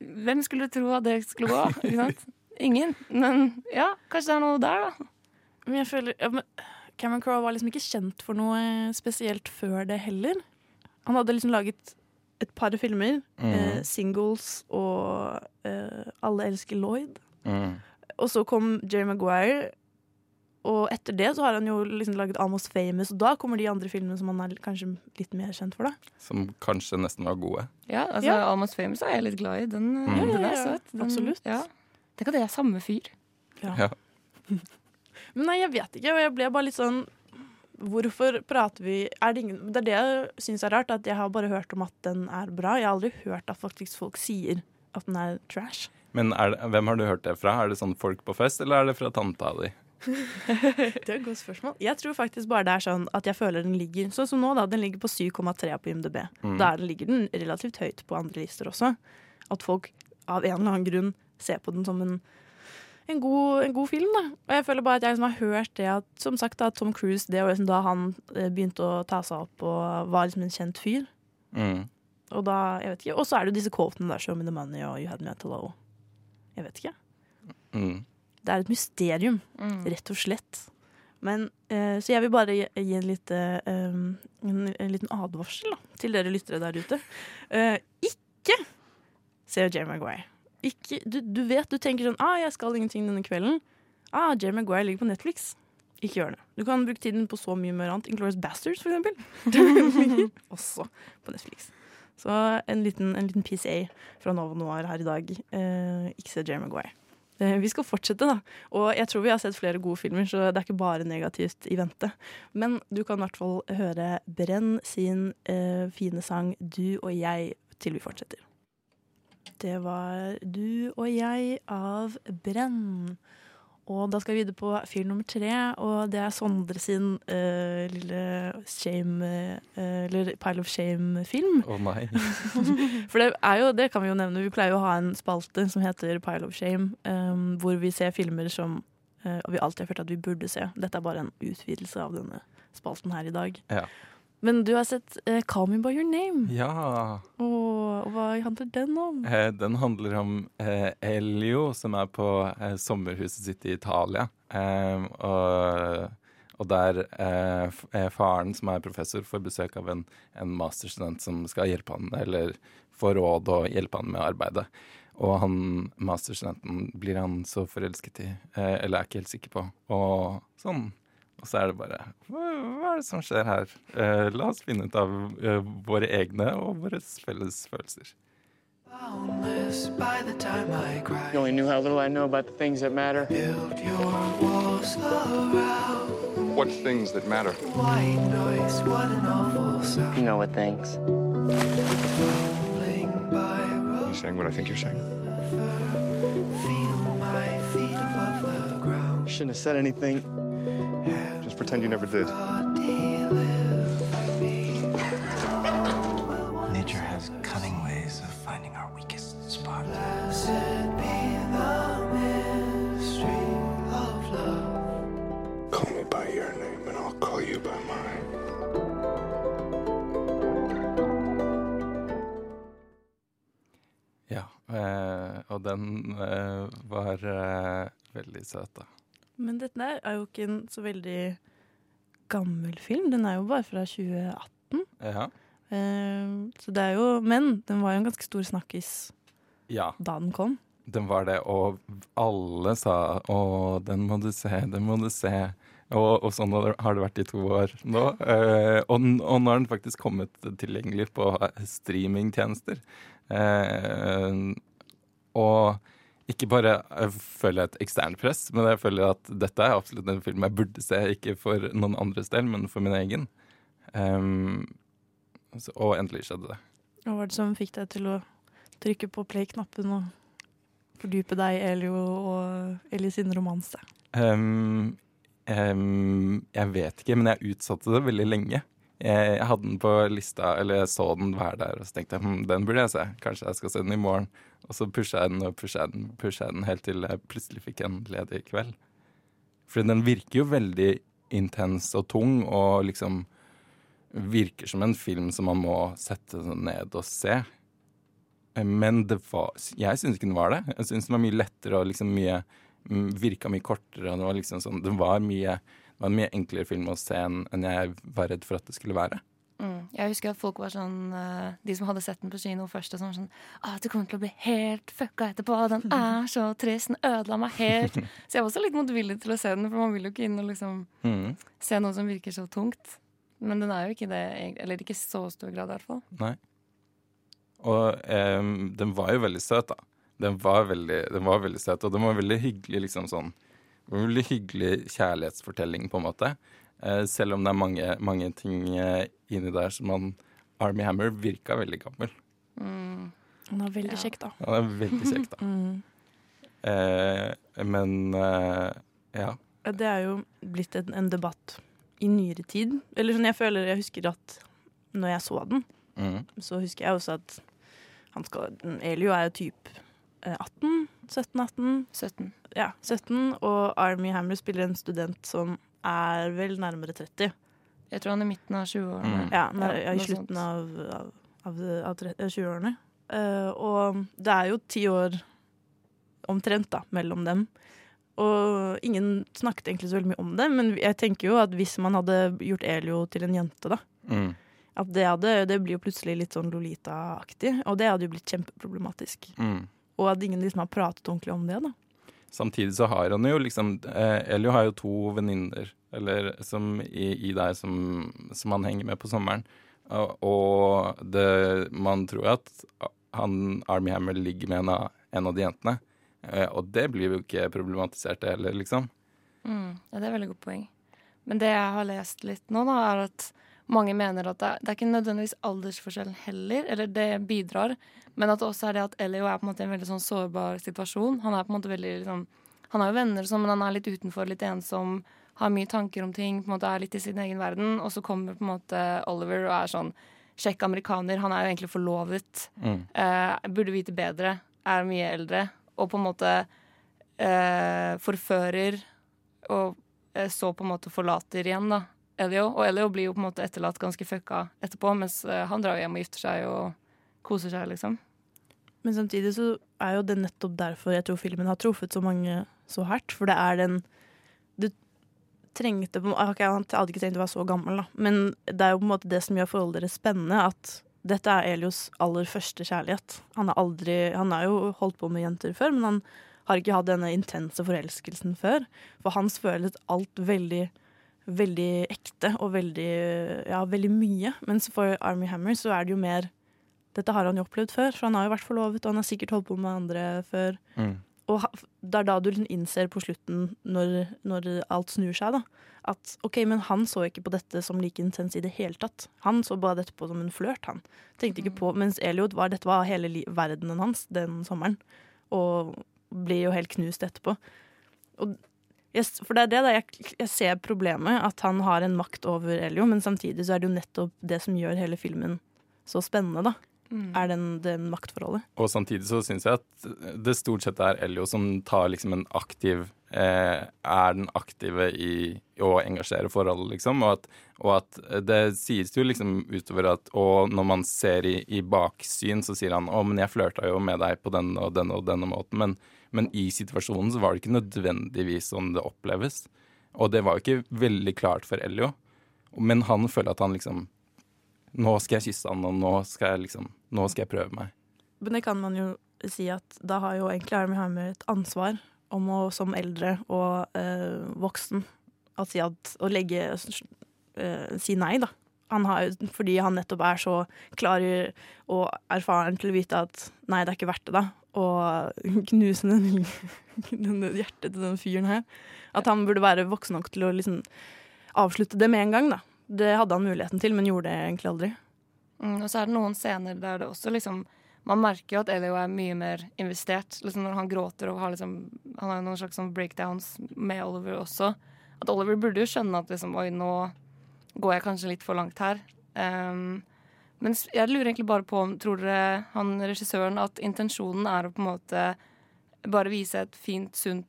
Hvem skulle tro at det skulle gå? [LAUGHS] Ingen. Men ja, kanskje det er noe der, da. Men jeg føler ja, men Cameron Crowe var liksom ikke kjent for noe spesielt før det heller. Han hadde liksom laget et par filmer. Mm. Eh, 'Singles' og eh, 'Alle elsker Lloyd'. Mm. Og så kom Jerry Maguire. og etter det så har han jo liksom laget Almost Famous, og da kommer de andre filmene som han er kanskje litt mer kjent for. da. Som kanskje nesten var gode. Ja, altså Ja. Almost Famous er jeg litt glad i. Den, Mm. den Ja, er ja, ja. søt. Den, Absolutt. Ja. Tenk at det er samme fyr. Ja. [LAUGHS] Men nei, jeg vet ikke, og jeg ble bare litt sånn Hvorfor prater vi er det, ingen, det er det jeg syns er rart, at jeg har bare hørt om at den er bra. Jeg har aldri hørt at faktisk folk sier at den er trash. Men er det, hvem har du hørt det fra? Er det sånn folk på fest, eller er det fra tanta di? [LAUGHS] Det er et godt spørsmål. Jeg tror faktisk bare det er sånn at jeg føler den ligger Sånn som nå, da. Den ligger på 7,3 på IMDb. Mm. Da er ligger den relativt høyt på andre lister også. At folk av en eller annen grunn ser på den som en, en, god, en god film. da. Og jeg føler bare at jeg liksom har hørt det at som sagt da, Tom Cruise, det var liksom da han eh, begynte å ta seg opp og var liksom en kjent fyr. Mm. Og da, jeg vet ikke, og så er det jo disse quotene der, 'Show me the money' og 'You had me at low. Jeg vet ikke. Mm. Det er et mysterium, Mm. rett og slett. Men, eh, så jeg vil bare gi, gi en, lite, eh, en, en liten advarsel da, til dere lyttere der ute. Eh, ikke se Jay Maguire. Ikke, du, du vet, du tenker sånn ah, 'Jeg skal ingenting denne kvelden'. Ah, Jerry Maguire ligger på Netflix. Ikke gjør det. Du kan bruke tiden på så mye mer annet. Inglorious Bastards, for eksempel. Ligger [LAUGHS] [LAUGHS] også på Netflix. Så en liten, en liten PCA fra Nova Noir her i dag. Eh, ikke se Jerry Maguire. Eh, Vi skal fortsette, da. Og jeg tror vi har sett flere gode filmer, så det er ikke bare negativt i vente. Men du kan i hvert fall høre Brenn sin eh, fine sang 'Du og jeg' til vi fortsetter. Det var 'Du og jeg' av Brenn. Og da skal vi videre på film nummer tre, og det er Sondre sin uh, lille shame uh, Eller Pile of Shame-film. Å nei. [LAUGHS] For det er jo, det kan vi jo nevne, vi pleier jo å ha en spalte som heter Pile of Shame, um, hvor vi ser filmer som uh, vi alltid har følt at vi burde se. Dette er bare en utvidelse av denne spalten her i dag. Ja. Men du har sett uh, Call Me By Your Name. Ja. Og hva handler den om? Eh, den handler om eh, Elio, som er på eh, sommerhuset sitt i Italia. Eh, og, og der eh, faren, som er professor, får besøk av en, en masterstudent som skal hjelpe han, eller få råd og hjelpe han med arbeidet. Og han masterstudenten blir han så forelsket i, eller er ikke helt sikker på. Og sånn. Og så er det bare Hva, hva er det som skjer her? Eh, la oss finne ut av eh, våre egne og våre felles følelser. By the time I cry, You only knew how little I know about the things that matter. build your walls around. What things that matter? White noise, what an awful sound. You know what things. Rolling by You saying what I think you're saying? feel my feet above the ground. Shouldn't have said anything. Just pretend you never did. Nature has cunning ways of finding our weakest spot. Blessed be the mystery of love. Call me by your name and I'll call you by mine. Ja, eh, og den eh, var eh, veldig søt, da. Men dette er jo ikke en så veldig gammel film. Den er jo bare fra 2018. Ja. Eh, så det er jo Men den var jo en ganske stor snakkis ja, da den kom. den var det, og alle sa 'Å, den må du se, den må du se'. Og, og sånn har det- vært i to år nå. Eh, og, og nå har den faktisk kommet tilgjengelig på streamingtjenester. Eh, og ikke bare jeg føler jeg et eksternt press, men jeg føler at dette er absolutt en film jeg burde se, ikke for noen andres del, men for min egen. Um, så, og endelig skjedde det. Hva var det som fikk deg til å trykke på play-knappen og fordype deg i Elio og Ellie sin romanse? Um, um, jeg vet ikke, men jeg utsatte det veldig lenge. Jeg, jeg hadde den på lista, eller jeg så den være der, og så tenkte jeg hm, den burde jeg se. Kanskje jeg skal se den i morgen. Og så pusha jeg den og pusha jeg den, den helt til jeg plutselig fikk en ledig kveld. For den virker jo veldig intens og tung, og liksom virker som en film som man må sette ned og se. Men det var, jeg syns ikke den var det. Jeg syns den var mye lettere og liksom mye virka mye kortere. Det var liksom sånn, var det var en mye enklere film å se enn jeg var redd for at det skulle være. Jeg husker at folk var sånn eh, De som hadde sett den på kino først, og sånn, sånn ah, 'Du kommer til å bli helt fucka etterpå. Den er så trist. Den ødela meg helt.' [LAUGHS] Så jeg var også litt motvillig til å se den, for man vil jo ikke inn og liksom Mm. se noe som virker så tungt. Men den er jo ikke det, eller ikke i så stor grad, i hvert fall. Nei. Og em, den var jo veldig søt, da. Den var veldig, den var veldig søt, og den var veldig hyggelig, liksom sånn veldig hyggelig kjærlighetsfortelling, på en måte. Eh, selv om det er mange, mange ting eh, inni der som han Army Hammer virka veldig gammel. Han er veldig kjekk, da. Han er veldig kjekk, da. Mm. Eh, men eh, ja. Det er jo blitt en, en debatt i nyere tid. Eller sånn, jeg føler jeg husker at når jeg så den, Mm. så husker jeg også at han skal, Elio er jo typ eh, 18? 17-18? 17. Ja, 17. Og Army Hammer spiller en student som er vel nærmere 30. Jeg tror han er i midten av 20-årene. Ja, nær, ja, i slutten av, av, av, av eh, 20-årene. Uh, og det er jo ti år omtrent da, mellom dem. Og ingen snakket egentlig så veldig mye om det, men jeg tenker jo at hvis man hadde gjort Elio til en jente, da, Mm. at det, hadde, det blir jo plutselig litt sånn Lolita-aktig, og det hadde jo blitt kjempeproblematisk. Mm. Og at ingen liksom har pratet ordentlig om det, da. Samtidig så har han jo liksom eh, Elio har jo to venninner i, i der som, som han henger med på sommeren. Og det, man tror at han Army Hammer ligger med en av, en av de jentene. Eh, og det blir jo ikke problematisert, det heller, liksom. Mm, ja, det er veldig godt poeng. Men det jeg har lest litt nå, da, er at mange mener at det, det er ikke nødvendigvis aldersforskjellen heller, eller det bidrar, men at det også er det at Elio er på en måte i en veldig sånn sårbar situasjon. Han er på en måte veldig liksom, Han har jo venner, sånn, men han er litt utenfor, litt ensom, har mye tanker om ting, på en måte er litt i sin egen verden, og så kommer på en måte Oliver og er sånn kjekk amerikaner. Han er jo egentlig forlovet. Mm. Eh, burde vite bedre. Er mye eldre. Og på en måte eh, forfører og eh, så på en måte forlater igjen, da. Elio. Og Elio blir jo på en måte etterlatt ganske fucka etterpå, mens eh, han drar hjem og gifter seg og koser seg, liksom. Men samtidig så er jo det nettopp derfor jeg tror filmen har truffet så mange så hardt. For det er den Du trengte på Ok, han hadde ikke trengt å være så gammel, da. Men det er jo på en måte det som gjør forholdet deres spennende. At dette er Elios aller første kjærlighet. Han aldri Han har jo holdt på med jenter før, men han har ikke hatt denne intense forelskelsen før. For hans føles alt veldig veldig ekte og veldig, ja, veldig mye. Mens for Army Hammer så er det jo mer Dette har han jo opplevd før, for han har jo vært forlovet, og han har sikkert holdt på med andre før. Mm. Og det er da du liksom innser på slutten, når, når alt snur seg, da, at OK, men han så ikke på dette som like intens i det hele tatt. Han så bare dette på som en flørt, han. Tenkte ikke på, Mens Eliot var dette var hele li verdenen hans den sommeren, og blir jo helt knust etterpå. Og jeg, for det er det da, jeg, jeg ser problemet, at han har en makt over Elio, men samtidig så er det jo nettopp det som gjør hele filmen så spennende, da. Mm. Er den, den maktforholdet. Og samtidig så syns jeg at det stort sett er Elio som tar liksom en aktiv eh, Er den aktive i å engasjere forholdet, liksom. Og at, og at det sies jo liksom utover at Og når man ser i, i baksyn, så sier han 'Å, men jeg flørta jo med deg på den og den og denne måten'. Men, men i situasjonen så var det ikke nødvendigvis sånn det oppleves. Og det var jo ikke veldig klart for Elio. Men han føler at han liksom Nå skal jeg kysse han, og nå skal jeg liksom Nå skal jeg prøve meg. Men det kan man jo si at da har jo egentlig Army Hammer et ansvar om å som eldre og øh, voksen å si at Å legge øh, Si nei, da. Han har, fordi han nettopp er så klar og erfaren til å vite at nei, det er ikke verdt det, da. Og [LAUGHS] knuse den, [LAUGHS] den hjertet til den fyren her. At han burde være voksen nok til å liksom avslutte det med en gang, da. Det hadde han muligheten til, men gjorde det egentlig aldri. Mm, og så er det noen scener der det også liksom Man merker jo at Elio er mye mer investert. Liksom når han gråter og har liksom Han har noen slags sånn breakdowns med Oliver også. At Oliver burde jo skjønne at liksom Oi, nå går jeg kanskje litt for langt her. Um, men jeg lurer egentlig bare på om Tror dere han regissøren at intensjonen er å på en måte bare vise et fint, sunt,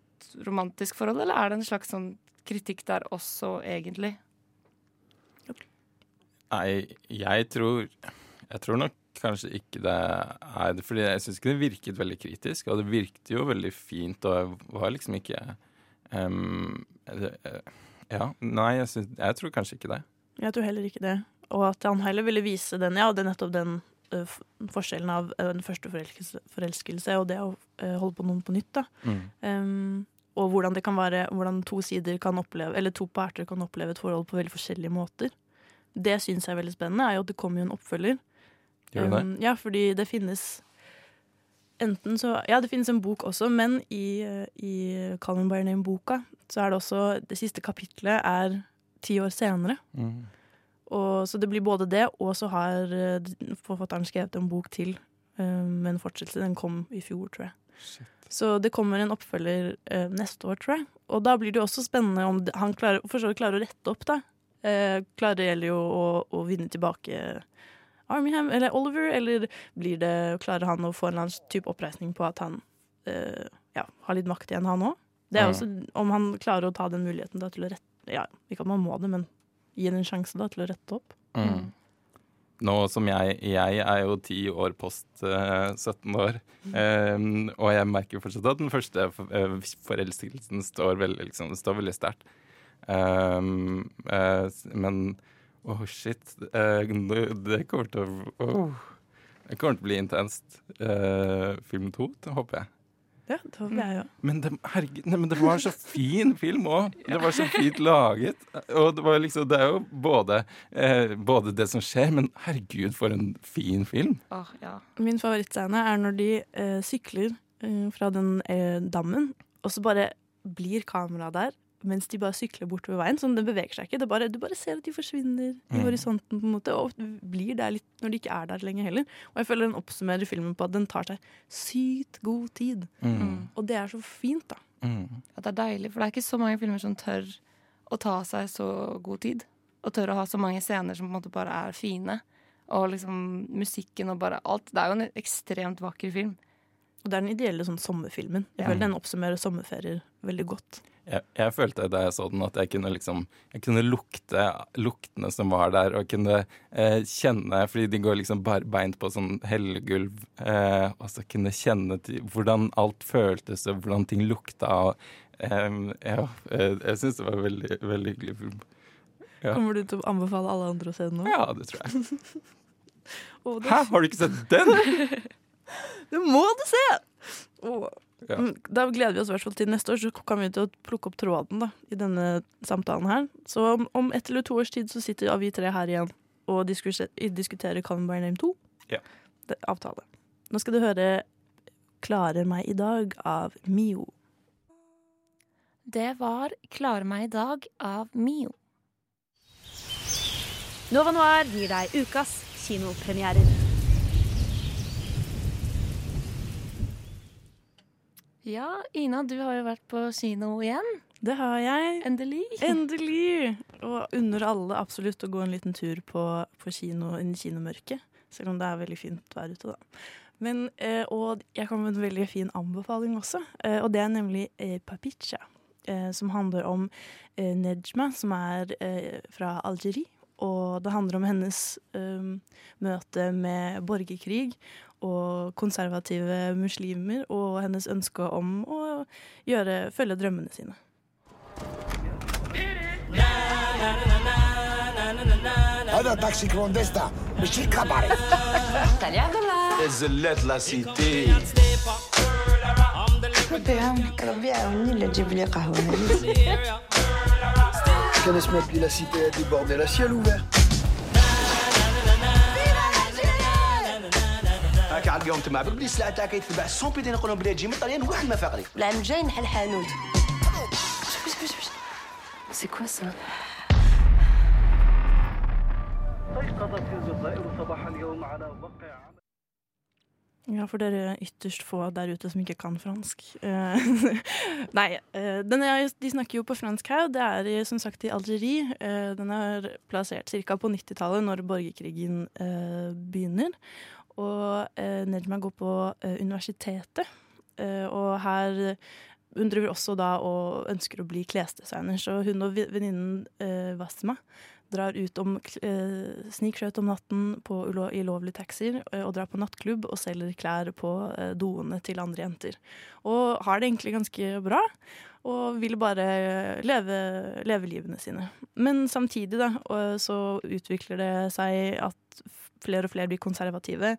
romantisk forhold, eller er det en slags sånn kritikk der også, egentlig? Nei, jeg tror Jeg tror nok kanskje ikke det er det. Fordi jeg syns ikke det virket veldig kritisk, og det virket jo veldig fint, og jeg var liksom ikke um, det, Ja, nei, jeg, synes, jeg tror kanskje ikke det. Jeg tror heller ikke det. Og at han heller ville vise den, ja, det er nettopp den uh, forskjellen av uh, en første forelskelse, forelskelse og det å uh, holde på noen på nytt. da. Mm. Um, og hvordan det kan være, hvordan to sider kan oppleve, eller to parter kan oppleve et forhold på veldig forskjellige måter. Det syns jeg er veldig spennende, er jo at det kommer jo en oppfølger. Um, ja, fordi det finnes enten så Ja, det finnes en bok også, men i, eh, i Call Me By Name-boka så er det også Det siste kapitlet er ti år senere. Mm. Og, så det blir både det, og så har eh, forfatteren skrevet en bok til eh, med en fortsettelse. Den kom i fjor, tror jeg. Så det kommer en oppfølger eh, neste år, tror jeg. Og da blir det jo også spennende om han klarer, klarer å rette opp, da. Eh, klarer Elio å, å vinne tilbake Armyham eller Oliver, eller blir det, klarer han å få en eller annen type oppreisning på at han eh, ja, har litt makt igjen, han òg? Det er ja. også om han klarer å ta den muligheten da, til å rette Ja, ikke at man må det, men gi den en sjanse da, til å rette opp. Mm. Nå som jeg Jeg er jo ti år post eh, 17 år, eh, og jeg merker fortsatt at den første eh, forelskelsen står veldig, liksom, står veldig sterkt. Um, eh, men åh, shit. eh, det- kommer til å oh, Det kommer til å bli intenst. Film to, håper jeg. Ja, det håper jeg òg. Men det, herregud, nei, men det var så fin film òg. Det var så fint laget. Og det, var liksom, det er jo både, eh, både det som skjer, men herregud, for en fin film. Oh, ja. Min favorittscene er når de eh, sykler eh, fra den eh, dammen, og så bare blir kameraet der mens de bare sykler bortover veien. Sånn, det beveger seg ikke. Det bare, du bare ser at de forsvinner i Mm. horisonten, på en måte, og blir der litt når de ikke er der lenger heller. Og jeg føler den oppsummerer filmen på at den tar seg sykt god tid. Mm. Og det er så fint, da. Mm. At det er deilig, for det er ikke så mange filmer som tør å ta seg så god tid. Og tør å ha så mange scener som på en måte bare er fine. Og liksom musikken og bare alt. Det er jo en ekstremt vakker film. Og det er den ideelle sånn sommerfilmen. Jeg Ja. føler den oppsummerer sommerferier veldig godt. Jeg, jeg følte da jeg så den at jeg kunne liksom Jeg kunne lukte luktene som var der, og kunne eh, kjenne Fordi de går liksom barbeint på sånn hellegulv, eh, og så kunne kjenne til hvordan alt føltes, og hvordan ting lukta. Og, eh, ja, eh, jeg syns det var veldig, veldig hyggelig film. Ja. Kommer du til å anbefale alle andre å se den nå? Ja, det tror jeg. [LAUGHS] oh, det- Hæ, har du ikke sett den? [LAUGHS] Det må du se! Åh. Ja. Mm, Da gleder vi oss i hvert fall til neste år, så kommer vi til å plukke opp tråden da, i denne samtalen her. Så om, om ett eller to års tid så sitter vi tre her igjen og diskuterer, diskuterer Call Me By Name 2. Ja. Det, avtale. Nå skal du høre 'Klarer meg i dag' av Mio. Det var 'Klare meg i dag' av Mio. Nova Noir gir deg ukas kinopremierer. Ja, Ina, du har jo vært på kino igjen. Det har jeg. Endelig. Endelig! Og unner alle absolutt å gå en liten tur på, på kino i kinomørket. Selv om det er veldig fint vær ute, da. Men, eh, og jeg kommer med en veldig fin anbefaling også. Eh, og det er nemlig eh, Papicha. Eh, som handler om eh, Nejma, som er eh, fra Algerie. Og det handler om hennes eh, møte med borgerkrig og konservative muslimer, og hennes ønske om å gjøre, følge drømmene sine. هذا تاكسي كلونديستا ماشي كباري زلات لا سيتي ربي يعاونك ربي يعاوني لا تجيب لي قهوه كان اسمها بلي لا سيتي دي بورديل سيال اوفير هاك على اليوم تما بلي السلعه تاعك يتباع 100 بيدين يقولون بلي تجي من طليان واحد ما فاقري العام الجاي نحل حانوت سي كوا سا استيقظت الجزائر صباح اليوم على وقع Ja, for dere ytterst få der ute som ikke kan fransk. Eh, [LAUGHS] Nei, eh, er, de snakker jo på fransk her. Det er som sagt i Algerie. Eh, Den er plassert ca. på 90-tallet, når borgerkrigen begynner. Og Nejma går på universitetet, og her hun driver også da og ønsker å bli klesdesigner. Så hun og venninnen eh, drar ut om eh, snikskjøt om natten på ulo i lovlige taxier eh, og drar på nattklubb og selger klær på eh, doene til andre jenter. Og har det egentlig ganske bra. Og vil bare leve, leve livene sine. Men samtidig da, så utvikler det seg at flere og flere blir konservative.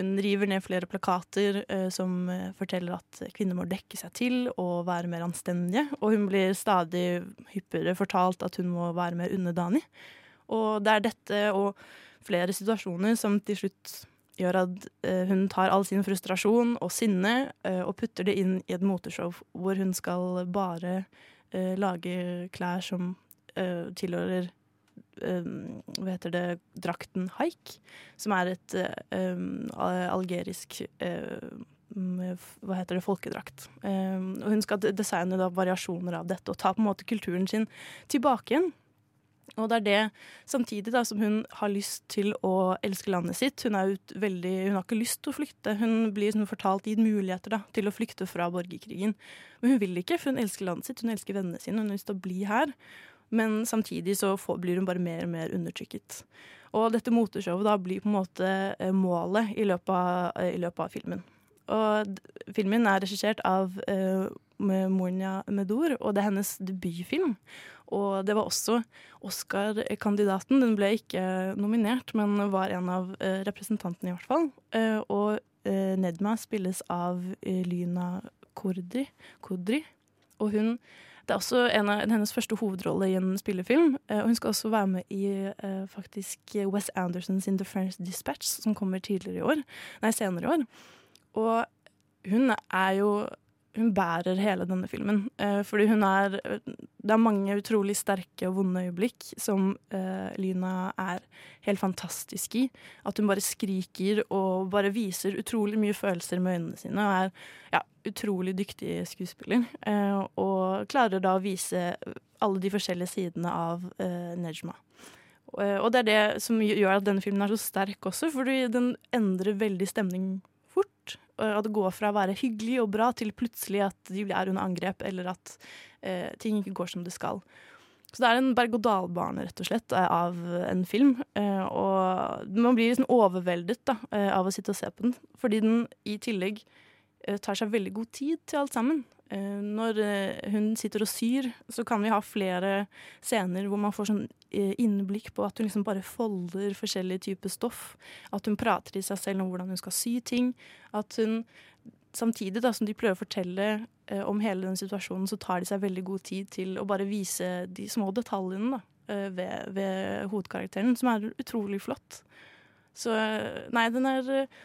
Hun river ned flere plakater eh, som eh, forteller at kvinner må dekke seg til og være mer anstendige. Og hun blir stadig hyppigere fortalt at hun må være mer underdanig. Og det er dette og flere situasjoner som til slutt gjør at eh, hun tar all sin frustrasjon og sinne og putter det inn i et moteshow hvor hun skal bare lage klær som tilhører hva heter det, drakten haik, som er et eh, algerisk eh, m- hva heter det, folkedrakt. Eh, og hun skal designe da variasjoner av dette og ta på en måte kulturen sin tilbake igjen. Og det er det samtidig da som hun har lyst til å elske landet sitt. Hun, er ut veldig, hun har ikke lyst til å flykte. Hun blir som fortalt gitt muligheter da, til å flykte fra borgerkrigen. Men hun vil ikke, for hun elsker landet sitt, hun elsker vennene sine, hun har lyst til å bli her. Men samtidig så får, blir hun bare mer og mer undertrykket. Og dette moteshowet da blir på en måte eh, målet i løpet av, eh, i løpet av filmen. Og filmen er regissert av uh, Mornia Medour, og det er hennes debutfilm. Og det var også Oscar-kandidaten. Den ble ikke nominert, men var en av uh, representantene, i hvert fall. Uh, og eh, Nedma spilles av eh, Lyna Kordri. Kodri. Og hun Det er også en av hennes første hovedrolle i en spillefilm. eh, og hun skal også være med i eh, faktisk Wes Andersons In The French Dispatch, som kommer tidligere i år. Nei, senere i år. Og hun er jo hun bærer hele denne filmen. Eh, fordi hun er Det er mange utrolig sterke og vonde øyeblikk som eh, Lyna er helt fantastisk i. At hun bare skriker og bare viser utrolig mye følelser med øynene sine. Og er ja, utrolig dyktig skuespiller. Eh, og klarer da å vise alle de forskjellige sidene av eh, Nejma. Og, og det er det som gjør at denne filmen er så sterk også, fordi den endrer veldig stemning. Og At det går fra å være hyggelig og bra til plutselig at de er under angrep, eller at eh, ting ikke går som det skal. Så det er en berg-og-dal-bane, rett og slett, eh, av en film. Eh, og man blir liksom overveldet da, eh, av å sitte og se på den, fordi den i tillegg eh, tar seg veldig god tid til alt sammen. Eh, Når eh, hun sitter og syr, så kan vi ha flere scener hvor man får sånn eh, innblikk på at hun liksom bare folder forskjellige typer stoff. At hun prater til seg selv om hvordan hun skal sy ting. At hun samtidig da, som de prøver å fortelle eh, om hele den situasjonen, så tar de seg veldig god tid til å bare vise de små detaljene da, eh, ved, ved hovedkarakteren, som er utrolig flott. Så eh, nei, den er eh,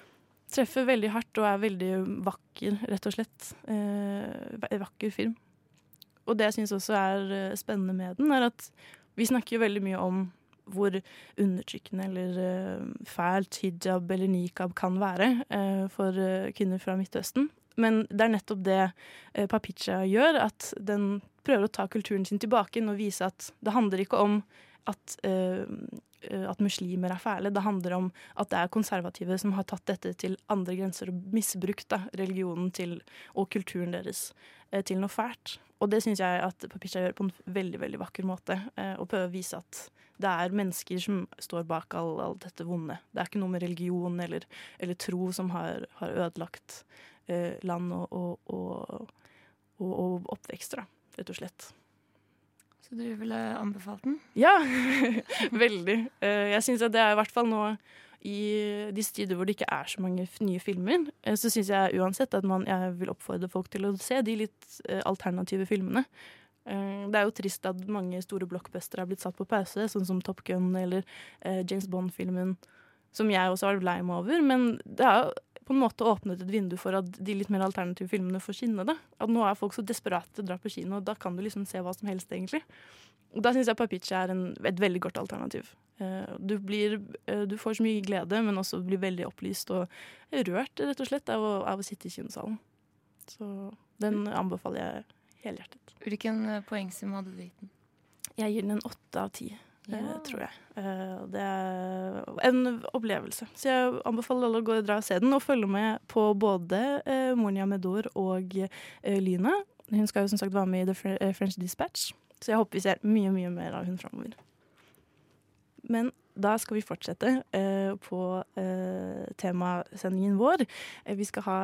treffer veldig hardt og er veldig vakker, rett og slett. Eh, vakker film. Og det jeg syns også er eh, spennende med den, er at vi snakker jo veldig mye om hvor undertrykkende eller eh, fælt hijab eller nikab kan være eh, for eh, kvinner fra Midtøsten. Men det er nettopp det Papicha gjør, at den prøver å ta kulturen sin tilbake og vise at det handler ikke om at, eh, eh, at muslimer er fæle. Det handler om at det er konservative som har tatt dette til andre grenser og misbrukt da, religionen til, og kulturen deres eh, til noe fælt. Og det syns jeg at Papicha gjør på en veldig veldig vakker måte. Og prøver å vise at det er mennesker som står bak all, all dette vonde. Det er ikke noe med religion eller, eller tro som har, har ødelagt eh, land og, og, og, og oppvekster, da, rett og slett. Så du ville anbefalt den? Ja, [LAUGHS] veldig. Eh, Jeg syns det er i hvert fall nå i disse tider hvor det ikke er så mange nye filmer, eh, så syns jeg uansett at man, jeg vil oppfordre folk til å se de litt eh, alternative filmene. Det er jo trist at mange store blockbustere er blitt satt på pause, sånn som Top Gun eller James Bond-filmen, som jeg også har vært lei meg over. Men det har på en måte åpnet et vindu for at de litt mer alternative filmene får skinne. Da. At nå er folk så desperate til å dra på kino, og da kan du liksom se hva som helst, egentlig. Og da syns jeg Papicha er en, et veldig godt alternativ. Eh, Du, blir, eh, du får så mye glede, men også blir veldig opplyst og rørt, rett og slett, av å, av å sitte i kinosalen. Så den anbefaler jeg helhjertet. Hvilken eh, poengsum hadde du gitt den? Jeg gir den en åtte av ti, eh, Ja. tror jeg. Eh, Det er en opplevelse. Så jeg anbefaler alle å gå og dra og se den, og følge med på både eh, Monia Medor og eh, Lyna. Hun skal jo som sagt være med i The eh, French Dispatch, så jeg håper vi ser mye, mye mer av hun framover. Men da skal vi fortsette eh, på eh, temasendingen vår. Eh, vi skal ha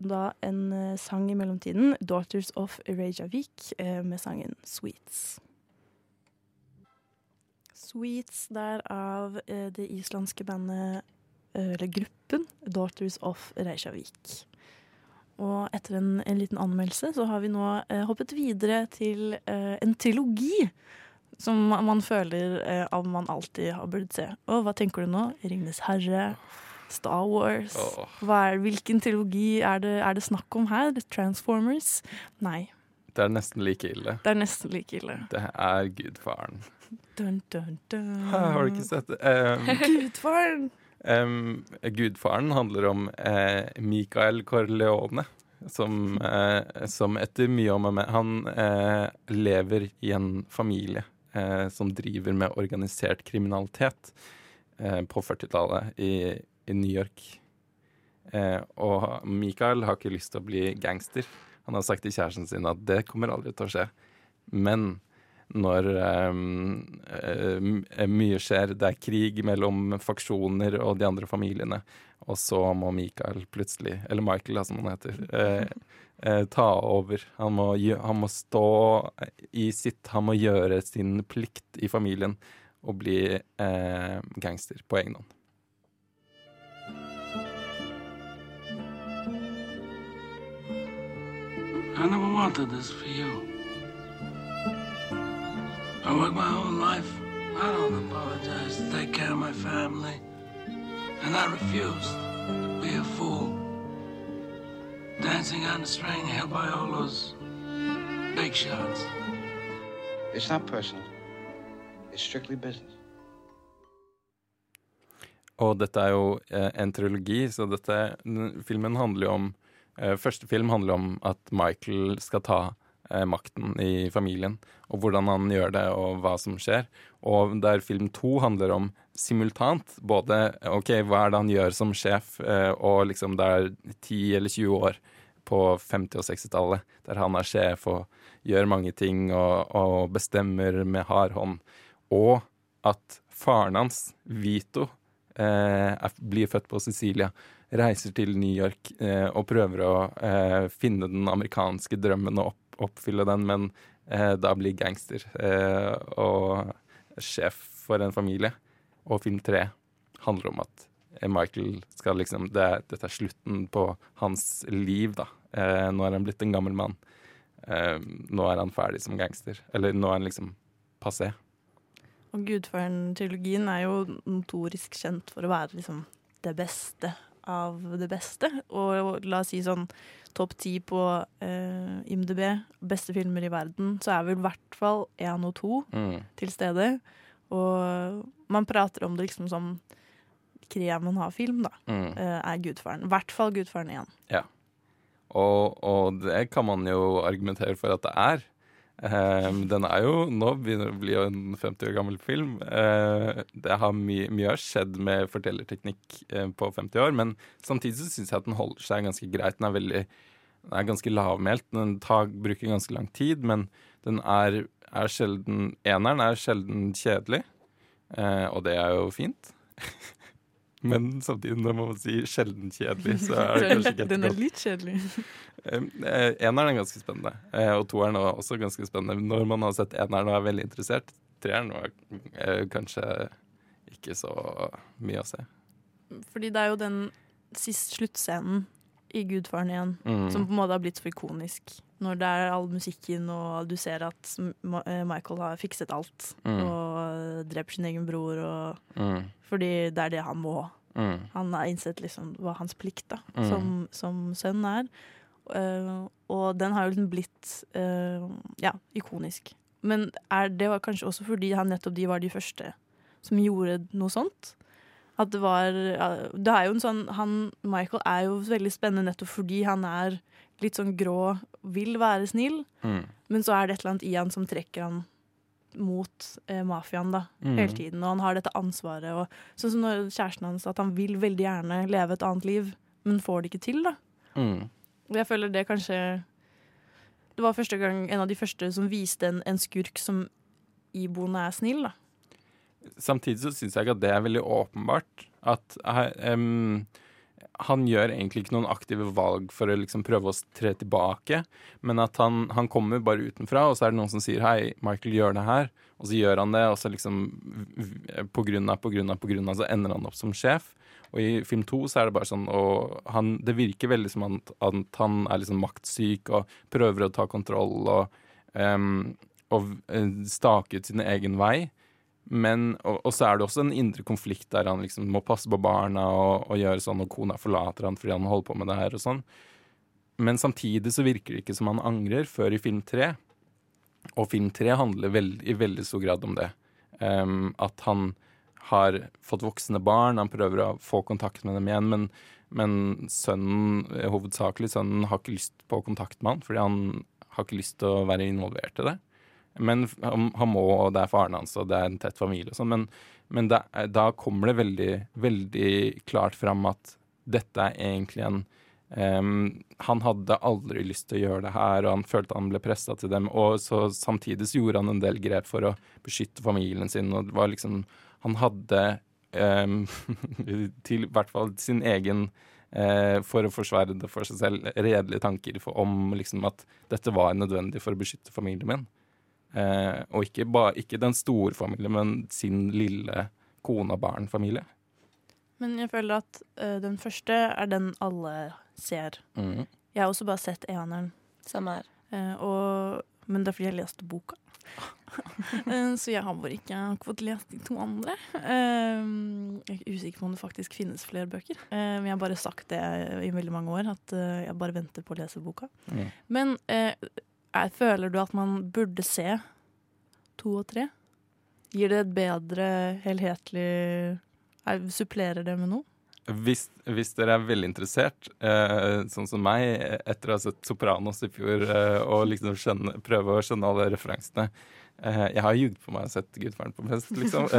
da en eh, sang i mellomtiden, 'Daughters of Reykjavik', eh, med sangen 'Sweets'. Sweets der av eh, det islandske bandet, eh, eller gruppen, Daughters of Reykjavik. Og etter en, en liten anmeldelse så har vi nå eh, hoppet videre til eh, en trilogi som man føler eh, at man alltid har burde se. Og hva tenker du nå? 'Ringenes herre', Star Wars. Er, hvilken trilogi er det, er det snakk om her? Transformers? Nei, Det er nesten like ille. det er nesten like ille. Det er Gudfaren. Dun, dun, dun. Har du ikke sett det? Um, [LAUGHS] Gudfaren! Um, Gudfaren handler om uh, Michael Corleone, som, uh, som etter mye om og med Han uh, lever i en familie eh, som driver med organisert kriminalitet eh, på 40-tallet i, i New York. Eh, og Michael har ikke lyst til å bli gangster. Han har sagt til kjæresten sin at det kommer aldri til å skje. Men når um, mye skjer. Det er krig mellom faksjoner og de andre familiene. Og så må Michael plutselig, eller Michael da, som han heter, eh, eh, ta over. Han må, han må stå i sitt Han må gjøre sin plikt i familien og bli eh, gangster på egen hånd. I never wanted this for you. I work my own life. I don't apologize to take care of my family. And I refuse to be a fool. Dancing on the string held by all those big shots. It's not personal. It's strictly business. Og dette er jo eh, en trilogi, så dette filmen handler jo om eh, Første film handler om at Michael skal ta makten i familien, og hvordan han gjør det, og hva som skjer. Og der film to handler om simultant både OK, hva er det han gjør som sjef, eh, og liksom det er 10 eller 20 år på 50- og 60-tallet, der han er sjef og gjør mange ting og, og bestemmer med hard hånd. Og at faren hans, Vito, eh, blir født på Sicilia, reiser til New York eh, og prøver å eh, finne den amerikanske drømmen og opp, oppfylle den, men eh, da blir gangster eh, og sjef for en familie. Og film tre handler om at Michael skal liksom det, Dette er slutten på hans liv, da. Eh, nå er han blitt en gammel mann. Eh, nå er han ferdig som gangster. Eller nå er han liksom passé. Og Gudfaren-trilogien er jo notorisk kjent for å være liksom det beste av det beste. Og la oss si sånn topp ti på eh, IMDb, beste filmer i verden, så er vel i hvert fall én og to Mm. til stede. Og man prater om det liksom som kremen har film, da, Mm. eh, er Gudfaren. I hvert fall Gudfaren 1. Ja. Og, og det kan man jo argumentere for at det er. Ehm, den er jo Nå begynner å bli en 50 år gammel film. Uh, det har mye, mye har skjedd med fortellerteknikk uh, på 50 år, men samtidig så syns jeg at den holder seg ganske greit. Den er veldig den er ganske lavmælt. Den tar, bruker ganske lang tid, men den er, er sjelden Eneren er sjelden kjedelig, uh, og det er jo fint. [LAUGHS] Men samtidig, når man si sjelden kjedelig, så er det [LAUGHS] kanskje ikke Den er litt kjedelig. Eh, Eneren er ganske spennende, eh, og toeren er også ganske spennende. Når man har sett eneren og er veldig interessert, treeren var eh, kanskje ikke så mye å se. Fordi det er jo den sist sluttscenen i Gudfaren igjen Mm. som på en måte har blitt så ikonisk. Når det er all musikken, og du ser at Michael har fikset alt. Mm. Og dreper sin egen bror. Og, Mm. Fordi det er det han må. Mm. Han har innsett liksom hva hans plikt da, Mm. som, som sønn er. Eh, og den har jo liksom blitt eh, ja, ikonisk. Men det var kanskje også fordi han nettopp de var de første som gjorde noe sånt. At det var Det er jo en sånn han, Michael er jo veldig spennende nettopp fordi han er litt sånn grå, vil være snill, Mm. men så er det et eller annet i han som trekker han mot eh, mafiaen da, Mm. hele tiden. Og han har dette ansvaret. Og, sånn som når kjæresten hans at han vil veldig gjerne leve et annet liv, men får det ikke til. da. Mm. Jeg føler det kanskje Det var første gang en av de første som viste en, en skurk som iboende er snill. da. samtidig så syns jeg ikke at det er veldig åpenbart. At um, han gjør egentlig ikke noen aktive valg for å liksom prøve å tre tilbake, men at han, han kommer bare utenfra, og så er det noen som sier 'hei, Michael, gjør det her', og så gjør han det, og så liksom på grunn av, på grunn av, på grunn av, så ender han opp som sjef. Og i film to så er det bare sånn og han, Det virker veldig som at, at han er liksom maktsyk og prøver å ta kontroll og, um, og eh, stake ut sin egen vei. Men, og, og så er det også en indre konflikt der han liksom må passe på barna og, og gjøre sånn, og kona forlater han fordi han holder på med det her og sånn. Men samtidig så virker det ikke som han angrer før i film tre. Og film tre handler veld, i veldig stor grad om det. Um, at han har fått voksne barn, han prøver å få kontakt med dem igjen, men, men sønnen, eh, hovedsakelig sønnen, har ikke lyst på kontakt med han, fordi han har ikke lyst til å være involvert i det. Men han, må, og det er faren hans, og det er en tett familie og sånn. Men, men er- da kommer det veldig, veldig klart fram at dette er egentlig en Um, Han hadde aldri lyst til å gjøre det her, og han følte han ble pressa til dem. Og så samtidig så gjorde han en del grep for å beskytte familien sin, og det var liksom Han hadde [LAUGHS] um, til i hvert fall sin egen uh, for å forsvare det for seg selv, redelige tanker for, om liksom at dette var nødvendig for å beskytte familien min. Uh, og ikke, ba, ikke den store familien, men sin lille kone og barn-familie. Men jeg føler at uh, den første er den alle ser. Mm. Jeg har også bare sett eneren. Samme her. Uh, og, men det er fordi jeg leste boka. [LAUGHS] Eh, Så jeg har bare ikke fått lest de to andre. Eh, Jeg er usikker på om det faktisk finnes flere bøker. Eh, Men jeg har bare sagt det i veldig mange år, at jeg bare venter på å lese boka. Mm. Men er, føler du at man burde se to og tre? Gir det et bedre helhetlig er, Supplerer det med noe? Hvis, hvis dere er veldig interessert, eh, sånn som meg, etter å ha sett 'Sopranos' i fjor, eh, og liksom skjønne, prøve å skjønne alle referansene eh, Jeg har jugd på meg og sett 'Gudfaren på fest', liksom. [LAUGHS]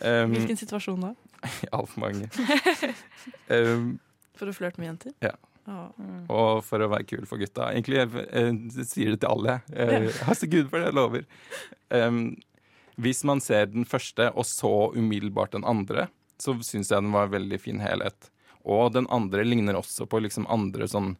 Eh, Hvilken situasjon da? [LAUGHS] Altfor mange. [LAUGHS] For å flørte med jenter? ja. Mm. Og for å være kul for gutta. Egentlig jeg, jeg sier det til alle. Jeg, jeg har så gud for det, jeg lover. Um, hvis man ser den første, og så umiddelbart den andre, så syns jeg den var en veldig fin helhet. Og den andre ligner også på liksom andre sånn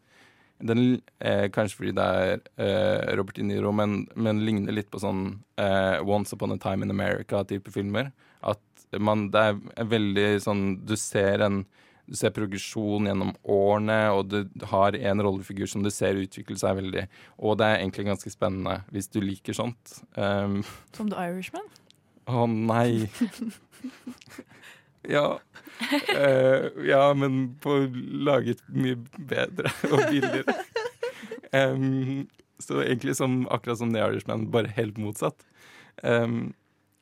den, eh, Kanskje fordi det er eh, Robert De Niro, men, men ligner litt på sånn eh, Once Upon a Time in America-type filmer. At man Det er veldig sånn Du ser en du ser progresjon gjennom årene, og du har en rollefigur som du ser utvikle seg veldig. Og det er egentlig ganske spennende hvis du liker sånt. Um, Som The Irishman? Å nei. [LAUGHS] Ja. Uh, ja, men på laget mye bedre og billigere. Um, så egentlig som, akkurat som The Irishman, bare helt motsatt. Um,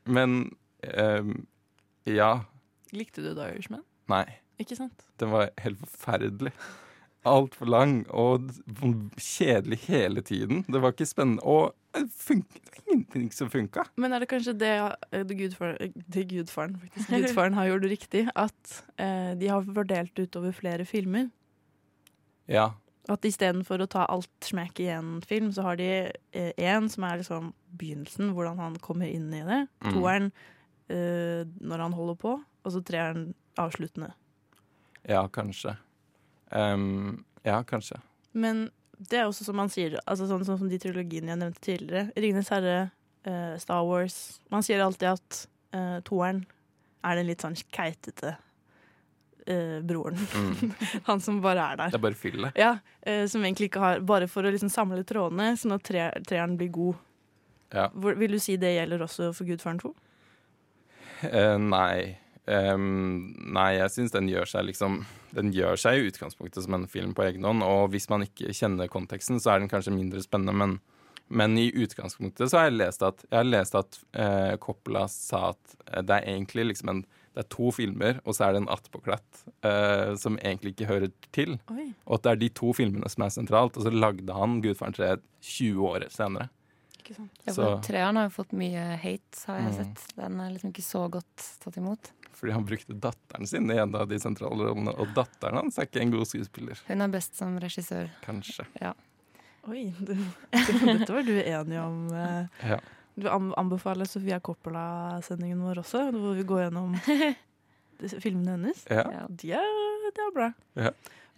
men um, ja. Likte du The Irishman? Nei. Ikke sant? Den var helt forferdelig. Altfor lang og kjedelig hele tiden. Det var ikke spennende. Og det fun- ingenting som funka. Men er det kanskje det, eh, det, gudfaren, eh, det gudfaren, faktisk, [LAUGHS] gudfaren har gjort riktig? At eh, de har fordelt utover flere filmer? Ja. At istedenfor å ta alt smekk i én film, så har de én som er liksom begynnelsen, hvordan han kommer inn i det. Mm. Toeren eh, når han holder på, og så treeren avsluttende. Ja, kanskje. Um, ja, kanskje. Men det er også som man sier, altså sånn, sånn som de trilogiene jeg nevnte tidligere. 'Ringenes herre', uh, Star Wars. Man sier alltid at uh, toeren er den litt sånn keitete uh, broren. Mm. [LAUGHS] Han som bare er der. Det er bare fyllet. Ja, som egentlig ikke har Bare for å liksom samle trådene, sånn at tre, treeren blir god. Ja. Hvor, vil du si det gjelder også for Gudfaren 2? Eh, nei. Em, nei, jeg syns den gjør seg liksom Den gjør seg i utgangspunktet som en film på egen hånd, og hvis man ikke kjenner konteksten, så er den kanskje mindre spennende, men, men i utgangspunktet så har jeg lest at, jeg har lest at uh, Coppola sa at eh, det er egentlig liksom en det er to filmer, og så er det en attpåklatt uh, som egentlig ikke hører til. Oi. Og at det er de to filmene som er sentralt, og så lagde han Gudfaren 3 20 år senere. Ikke sant? Ja, Treeren har jo fått mye hate, har jeg Mm. sett. Den er liksom ikke så godt tatt imot. Fordi han brukte datteren sin i en av de sentrale rollene, og datteren hans er ikke en god skuespiller. Hun er best som regissør. Kanskje. Ja. Oi, du, [LAUGHS] dette var du enig om. eh. Ja. Du anbefaler Sofia Coppola-sendingen vår også, hvor vi går gjennom [LAUGHS] filmene hennes. Ja. De, er, de er bra. Ja.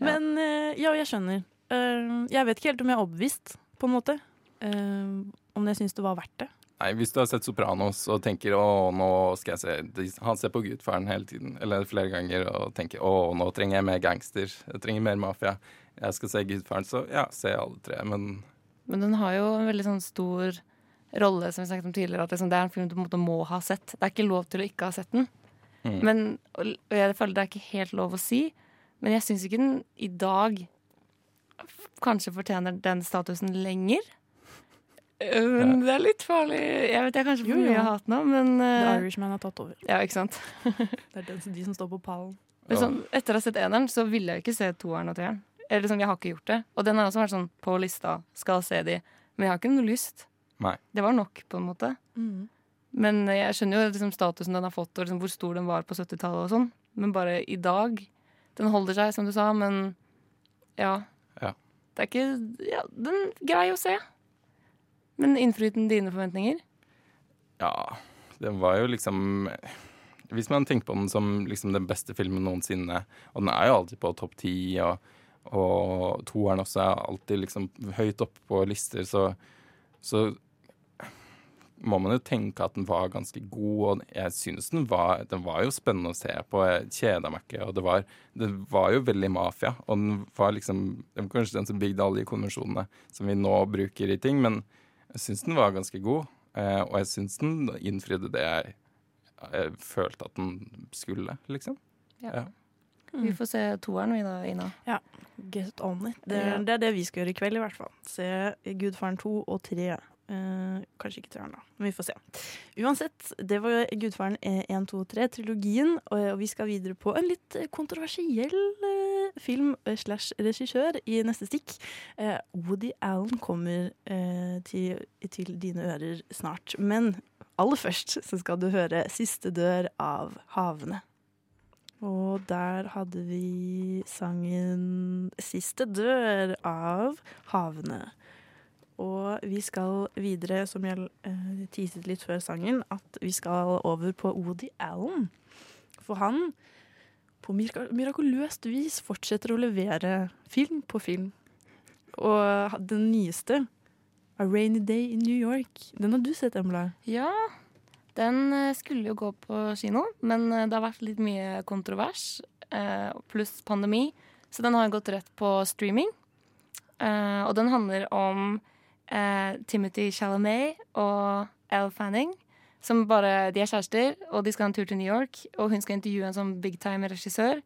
Men eh, ja, jeg skjønner. Eh, jeg vet ikke helt om jeg er overbevist, på en måte. Om jeg syns det var verdt det. Nei, Hvis du har sett Sopranos og tenker å, nå skal jeg se Han ser på Gudfaren hele tiden, eller flere ganger, og tenker å, nå trenger jeg mer gangster. Jeg trenger mer mafia. Jeg skal se Gudfaren, så ja, se alle tre. Men Men den har jo en veldig sånn stor rolle, som vi snakket om tidligere, at liksom, det er en film du på en måte må ha sett. Det er ikke lov til å ikke ha sett den. Mm. Men, og og jeg føler det er ikke helt lov å si, men jeg syns ikke den i dag kanskje fortjener den statusen lenger. Men det er litt farlig. Jeg vet jeg kanskje for får mye hat nå, men The øh, Irishman har tatt over. Ja, ikke sant? [LAUGHS] Det er den, de som står på pallen. Men sånn, etter å ha sett eneren, så ville jeg ikke se toeren og treeren. Eller liksom, jeg har ikke gjort det. Og den har også vært sånn på lista, skal se de. Men jeg har ikke noe lyst. Nei. Det var nok, på en måte. Mm. Men jeg skjønner jo liksom statusen den har fått, og liksom hvor stor den var på 70-tallet og sånn. Men bare i dag Den holder seg, som du sa, men ja. Ja. Det er ikke Ja, den er grei å se. Men innfridd den dine forventninger? ja, den var jo liksom Hvis man tenker på den som liksom den beste filmen noensinne, og den er jo alltid på topp ti, og, og toeren også er alltid liksom høyt oppe på lister, så, så må man jo tenke at den var ganske god, og jeg synes den var, den var jo spennende å se på. Jeg kjeda meg ikke, og det var, det var jo veldig mafia. Og den var liksom den, kanskje den som bygde alle de konvensjonene som vi nå bruker i ting, men jeg syns den var ganske god. Eh, og jeg syns den innfridde det jeg, jeg følte at den skulle, liksom. Ja. Ja. Vi får se toeren, vi da, Ina. Ja, get on it. Det, det er det vi skal gjøre i kveld, i hvert fall. Se Gudfaren 2 og 3. Eh, kanskje ikke treeren, da. Men vi får se. Uansett, det var Gudfaren 1, 2, 3, trilogien. Og, og vi skal videre på en litt eh, kontroversiell uh, film eh, slash regissør i neste stikk. Uh, Woody Allen kommer eh, til, til dine ører snart. Men aller først så skal du høre 'Siste dør' av Havene. Og der hadde vi sangen 'Siste dør' av Havene. Og vi skal videre, som jeg uh, teaset litt før sangen, at vi skal over på Woody Allen. For han, på mira- mirakuløst vis, fortsetter å levere film på film. Og den nyeste, 'A Rainy Day in New York', den har du sett, Embla? Ja, den eh, skulle jo gå på kino, men eh, det har vært litt mye kontrovers, eh, pluss pandemi, så den har gått rett på streaming. Eh, og den handler om eh, Timothy Chalamet og Elle Fanning, som bare, de er kjærester, og de skal ha en tur til New York, og hun skal intervjue en sånn big time regissør.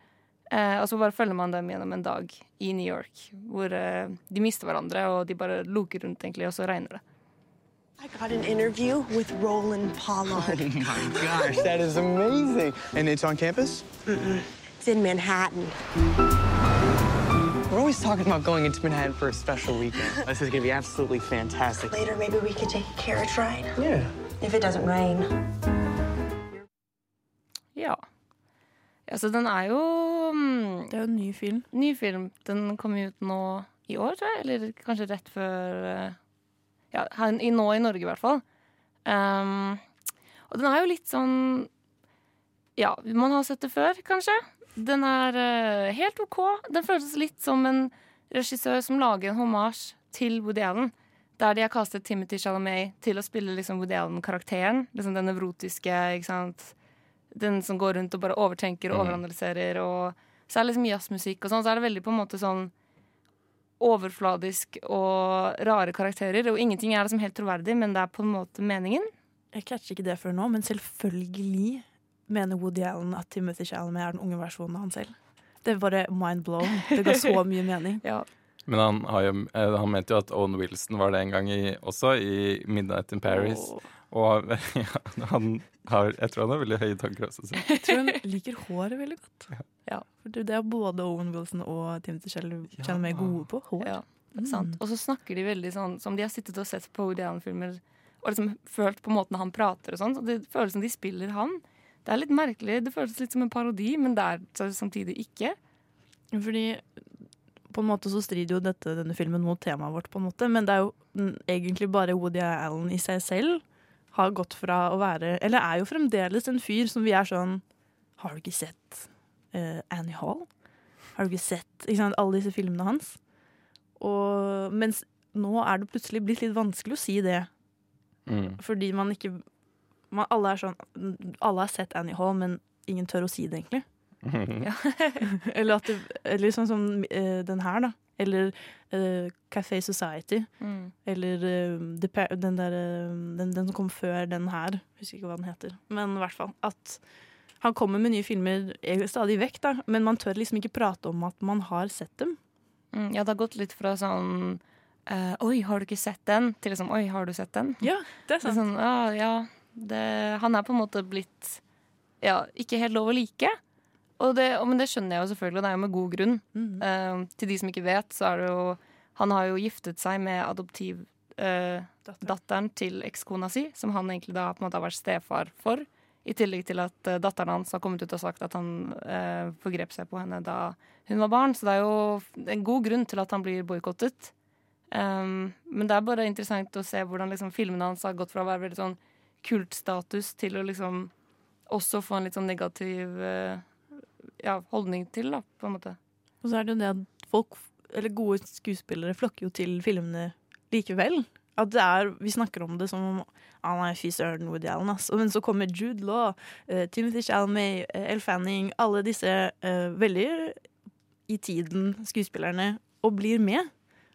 Eh, og så bare følger man dem gjennom en dag i New York, hvor eh, de mister hverandre, og de bare loker rundt, egentlig, og så regner det. I got an interview with Roland Pollard. [LAUGHS] Oh my gosh, that is amazing. And it's on campus? Mm-mm. It's in Manhattan. We're always talking about going into Manhattan for a special weekend. This is gonna be absolutely fantastic. Later, maybe we could take a carriage ride. Yeah. If it doesn't rain. Ja. ja. Så den er jo mm, Det er jo en ny film. Ny film. Den kom ut nå i år, tror jeg. Eller kanskje rett før eh, Ja, her, i, nå i Norge, i hvert fall. Um, og den er jo litt sånn Ja, man har sett det før, kanskje. Den er uh, helt OK. Den føles litt som en regissør som lager en hommage til Woody Allen. Der de har kastet Timothy Chalamet til å spille liksom Woody Allen-karakteren. Liksom den nevrotiske, ikke sant. Den som går rundt og bare overtenker og Mm. overanalyserer. Og så er det liksom jazzmusikk og sånn. Så er det veldig på en måte sånn overfladisk og rare karakterer. Og ingenting er liksom helt troverdig, men det er på en måte meningen. Jeg catcher ikke det før nå, men selvfølgelig mener Woody Allen at Timothy Chalamet er den unge versjonen av han selv. Det er bare mind blown. Det ga så mye mening. [LAUGHS] Men han, har jo, eh, han mente jo at Owen Wilson var det en gang i, også, i 'Midnight in Paris'. Og [LAUGHS] ja, han har, jeg tror han har veldig høye tanker også. Så. Jeg tror han liker håret veldig godt. Ja. For det er både Owen Wilson og Timothy Chal- Chalamet gode på. Hår. Ja, sant. Og så snakker de veldig sånn som de har sittet og sett på Woody Allen-filmer og liksom følt på måten han prater og sånn. Så det føles som de spiller han. Det er litt merkelig. Det føles litt som en parodi, men det er samtidig ikke. Fordi på en måte så strider jo dette, denne filmen mot temaet vårt, på en måte. Men det er jo egentlig bare Woody Allen i seg selv. har gått fra å være Eller er jo fremdeles en fyr som vi er sånn Har du ikke sett uh, Annie Hall? Har du ikke sett ikke sant, alle disse filmene hans? Og, mens nå er det plutselig blitt litt vanskelig å si det. Mm. Fordi man ikke man, alle, er sånn, alle har sett Annie Hall, men ingen tør å si det, egentlig. [LAUGHS] [LAUGHS] eller, at det, eller sånn som uh, den her, da. Eller uh, Café Society. Mm. Eller uh, den, der, den, den som kom før den her. Husker ikke hva den heter. Men i hvert fall at han kommer med nye filmer eh, stadig vekk, da. Men man tør liksom ikke prate om at man har sett dem. Mm, ja, det har gått litt fra sånn eh, Oi, har du ikke sett den? Til liksom Oi, har du sett den? Ja, det er sant. Sånn, ah, ja, det, han er på en måte blitt Ja, ikke helt lov å like. Og det, og, men det skjønner jeg jo selvfølgelig, og det er jo med god grunn. Eh, til de som ikke vet, så er det jo Han har jo giftet seg med adoptivdatteren til ekskona si, som han egentlig da på en måte har vært stefar for. I tillegg til at uh, datteren hans har kommet ut og sagt at han uh, forgrep seg på henne da hun var barn. Så det er jo en god grunn til at han blir boikottet. Um, men det er bare interessant å se hvordan liksom, filmene hans har gått fra å være veldig sånn kultstatus til å liksom også få en litt sånn negativ eh, ja, holdning til, da, på en måte. Og så er det jo det at folk, eller gode skuespillere, flokker jo til filmene likevel. At det er, Vi snakker om det som om ah, nei, fy søren, Woody Allen, ass. Men så kommer Jude Law, uh, Timothy Chalmay, uh, Elle Fanning, alle disse uh, veldig i tiden skuespillerne, og blir med.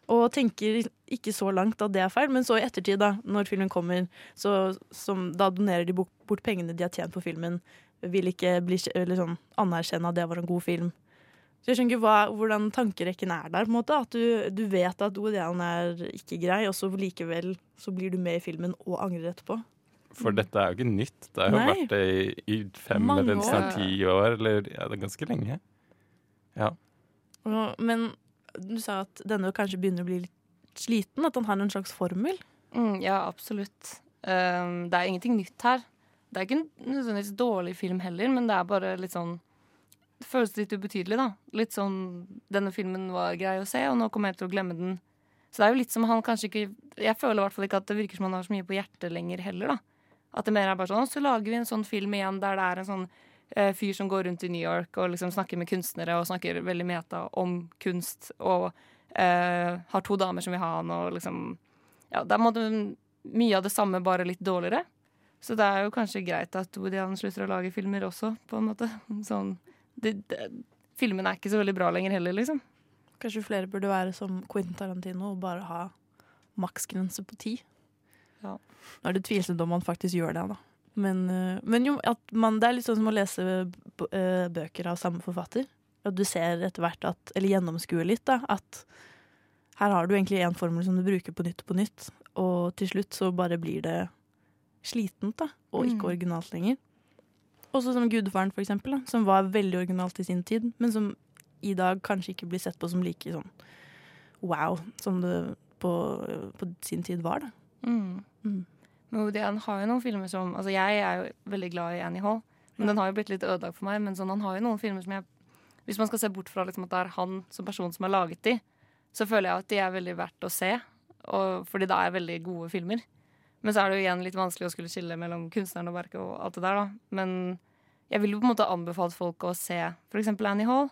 Og tenker ikke så langt at det er feil, men så i ettertid, da, når filmen kommer, så som, da donerer de bort, pengene de har tjent på filmen. Vil ikke bli, sånn, anerkjenne at det var en god film. Så jeg skjønner ikke hva, hvordan tankerekken er der. på en måte, At du, du vet at Woody Allen er ikke grei, og så likevel så blir du med i filmen og angrer etterpå. For dette er jo ikke nytt. Det har jo Nei. vært det i, i fem Mange eller snart ti år. Eller ja, det er ganske lenge. Ja. Men du sa at denne kanskje begynner å bli litt sliten, at han har en slags formel. Mm, ja, absolutt. Um, det er ingenting nytt her. Det er ikke en nødvendigvis dårlig film heller, men det er bare litt sånn Det føles litt ubetydelig, da. Litt sånn Denne filmen var grei å se, og nå kommer jeg til å glemme den. Så det er jo litt som han kanskje ikke Jeg føler i hvert fall ikke at det virker som han har så mye på hjertet lenger heller, da. At det mer er bare sånn Så lager vi en sånn film igjen der det er en sånn fyr som går rundt i New York og liksom snakker med kunstnere og snakker veldig meta om kunst, og eh, har to damer som vil ha han, og liksom Ja, det er mye av det samme, bare litt dårligere. Så det er jo kanskje greit at Woody Allen slutter å lage filmer også, på en måte. [LAUGHS] Sånn det, det, Filmen er ikke så veldig bra lenger heller, liksom. Kanskje flere burde være som Quentin Tarantino og bare ha maksgrense på ti. Ja. Nå er det tvilsomt om man faktisk gjør det, da. Men, eh, men jo, man, det er litt sånn som å lese eh, bøker av samme forfatter. At du ser etter hvert at, eller gjennomskuer litt, da, at her har du egentlig en formel som du bruker på nytt og på nytt, og til slutt så bare blir det slitent, da, og ikke Mm. originalt lenger. Også som Gudfaren, for eksempel, da, som var veldig originalt i sin tid, men som i dag kanskje ikke blir sett på som like sånn wow som det på, på sin tid var, da. Mm. Mm. Men han har jo noen filmer som Altså, jeg er jo veldig glad i Annie Hall, men den har jo blitt litt ødelagt for meg. Men sånn, han har jo noen filmer som jeg Hvis man skal se bort fra liksom, at det er han som person som har laget de, så føler jeg at de er veldig verdt å se. Og, fordi det er veldig gode filmer. Men så er det jo igjen litt vanskelig å skulle skille mellom kunstneren og verket og alt det der, da. Men jeg vil jo på en måte anbefalt folk å se eksempel Annie Hall.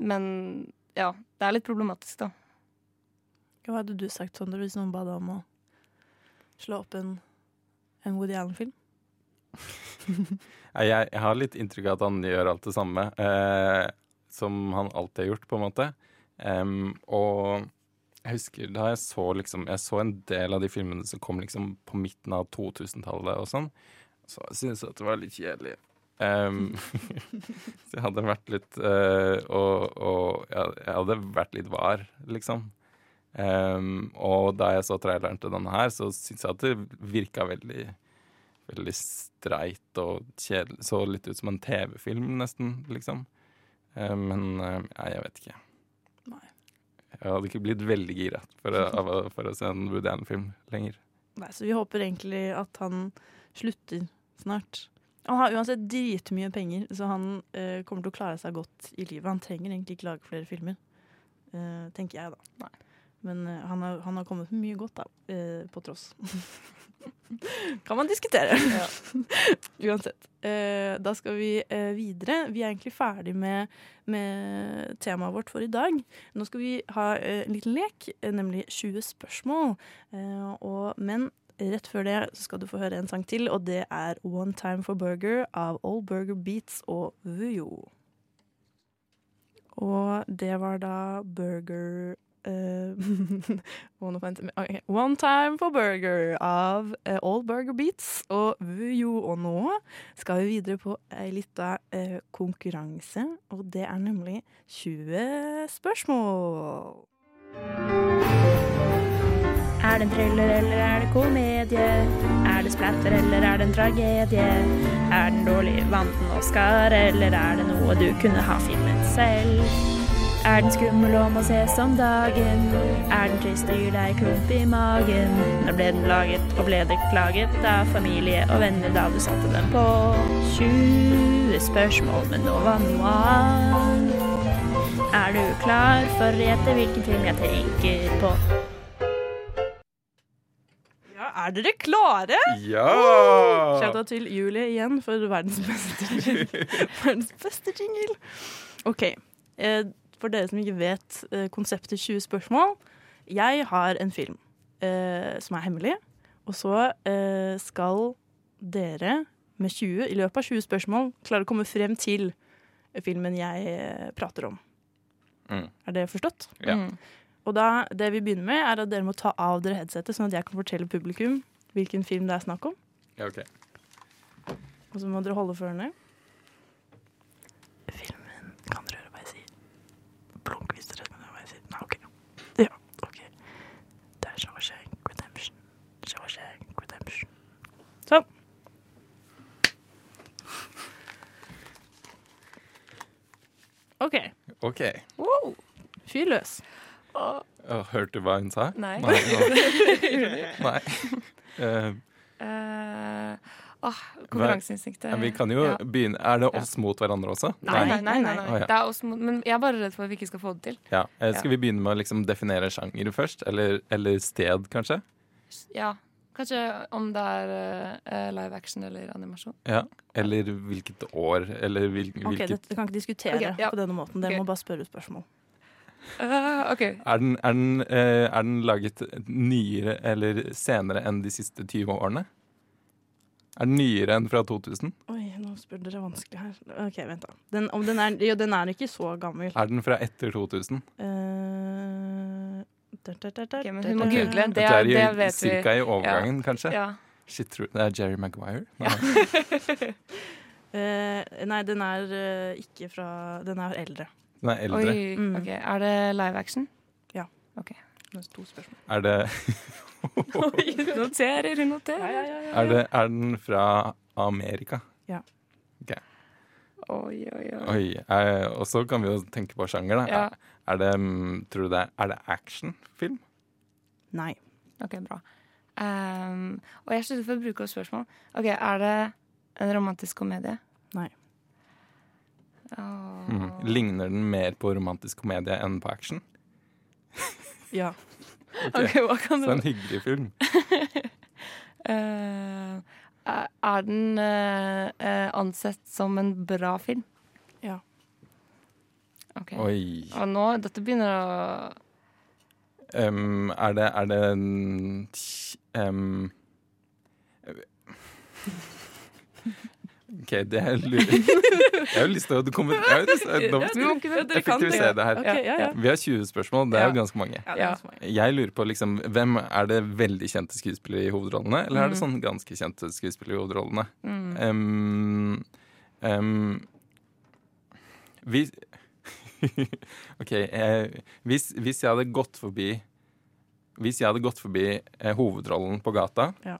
Men ja, det er litt problematisk, da. Hva hadde du sagt, Sondre, hvis noen ba deg om å slå opp en, en Woody Allen-film? Jeg, jeg har litt inntrykk av at han gjør alt det samme eh, som han alltid har gjort, på en måte. Um, og jeg husker da jeg så liksom Jeg så en del av de filmene som kom liksom på midten av 2000-tallet og sånn. Så jeg syntes at det var litt kjedelig. Um, [LAUGHS] så jeg hadde vært litt uh, Og, og jeg, hadde vært litt var, liksom. Em, og da jeg så traileren til denne her, så syns jeg at det virka veldig veldig streit og kjedelig. Så litt ut som en TV-film, nesten, liksom. Eh, men uh, jeg vet ikke. Nei. Jeg hadde ikke blitt veldig gira for, å- for å se en Woody Allen-film lenger. Nei, så vi håper egentlig at han slutter snart. Han har uansett dritmye penger, så han uh, kommer til å klare seg godt i livet. Han trenger egentlig ikke lage flere filmer, uh, tenker jeg da. Men eh, han, har, han har kommet med mye godt, da, eh, på tross. [LAUGHS] Kan man diskutere. [LAUGHS] Uansett. Eh, da skal vi eh, videre. Vi er egentlig ferdig med, med temaet vårt for i dag. Nå skal vi ha eh, en liten lek, eh, nemlig 20 spørsmål. Eh, og, men rett før det så skal du få høre en sang til, og det er One Time for Burger av Old Burger Beats og Vujo. Og det var da burger eh, [LAUGHS] ok. One Time for Burger av eh, Old Burger Beats og Vujo. Og nå skal vi videre på ei lita eh, konkurranse, og det er nemlig 20 spørsmål. Er det en thriller eller er det komedie? Er det splatter eller er det en tragedie? Er den dårlig, vant den Oscar, eller er det noe du kunne ha filmet selv? Er den skummel og må ses om dagen? Er den trist og gir deg klump i magen? Når ble den laget, og ble det klaget av familie og venner da du satte den på? 20 spørsmål men nå var noe annet. Er du klar for å gjette hvilken film jeg tenker på? Ja, er dere klare? Ja! Shout-out til Julie igjen for verdens beste jingle. [LAUGHS] verdens beste jingle. OK. Eh, for dere som ikke vet eh, konseptet 20 spørsmål. Jeg har en film eh, som er hemmelig, og så eh, skal dere med 20, i løpet av 20 spørsmål klare å komme frem til filmen jeg eh, prater om. Mm. Er det forstått? Ja. Mm. Og da, det vi begynner med, er at dere må ta av dere headsetet, sånn at jeg kan fortelle publikum hvilken film det er snakk om. Ja, ok. Og så må dere holde for ørene. Filmen kan dere høre hva jeg sier. Hvis dere skjønner hva jeg sier. Nei, OK. Ja, OK. Det er Shawshank Redemption. Shawshank Redemption. Sånn. OK. OK. Wow. Fyr løs. Og... hørte du hva hun sa? Nei. Nei. [LAUGHS] Nei. uh, åh, konkurranseinstinktet. Ja, vi kan jo Ja. begynne Er det oss mot hverandre også? Nei, nei, nei. nei, nei. Det er oss mot, men jeg er bare redd for at vi ikke skal få det til. Ja. Eh, Skal Ja. vi begynne med å liksom definere sjanger først? Eller, eller sted, kanskje? Ja, Kanskje om det er uh, live action eller animasjon. Ja. Eller hvilket år, eller hvil, Ok, hvilket Dere kan ikke diskutere okay, ja. på denne måten. Dere okay. må bare spørre spørsmål. Uh, okay. Er den, er, den, uh, er den laget nyere eller senere enn de siste 20 årene? Er den nyere enn fra 2000? Oi, nå spør dere vanskelig her. OK, vent, da. Den, om den, er, jo, den er ikke så gammel. Er den fra etter 2000? Uh, der, der, der, okay, Ok, men hun må google. Det, Det er det vet vi. cirka i overgangen, Ja. kanskje? Ja. Shit, det er Jerry Maguire? Nei. uh, [LAUGHS] nei, den er uh, ikke fra Den er eldre. Den er eldre. Oi, Mm. ok. Er det live action? Ja. Ok. Det er to spørsmål. Er, det, hun noterer, hun noterer. er, det, er den fra Amerika? Ja. Okay. Oi, oi, oi. Oi. eh, og så kan vi jo tenke på sjanger, da. Ja. Er det, mm, tror du det er, er det actionfilm? Nei. Ok, bra. Um, og jeg slutter for å bruke opp spørsmål. Ok, Er det en romantisk komedie? Nei. Oh. Mm. Ligner den mer på romantisk komedie enn på action? Ja. Ok, hva kan Så en hyggelig film. uh, [LAUGHS] er- den eh, eh, ansett som en bra film? Ja. Okay. Oi. Og nå, dette begynner å Um, er det Er det en um, OK, det er lurer Jeg har jo lyst til å komme Ja, effektivisere det her. Ok, ja, ja. Vi har 20 spørsmål. Det er jo ganske mange. Jeg lurer på liksom hvem Er det veldig kjente skuespillere i hovedrollene, eller er det Mm. sånn ganske kjente skuespillere i hovedrollene? Mm. Um, um, hvis [LAUGHS] OK. Eh, hvis, hvis jeg hadde gått forbi Hvis jeg hadde gått forbi eh, hovedrollen på gata, Ja.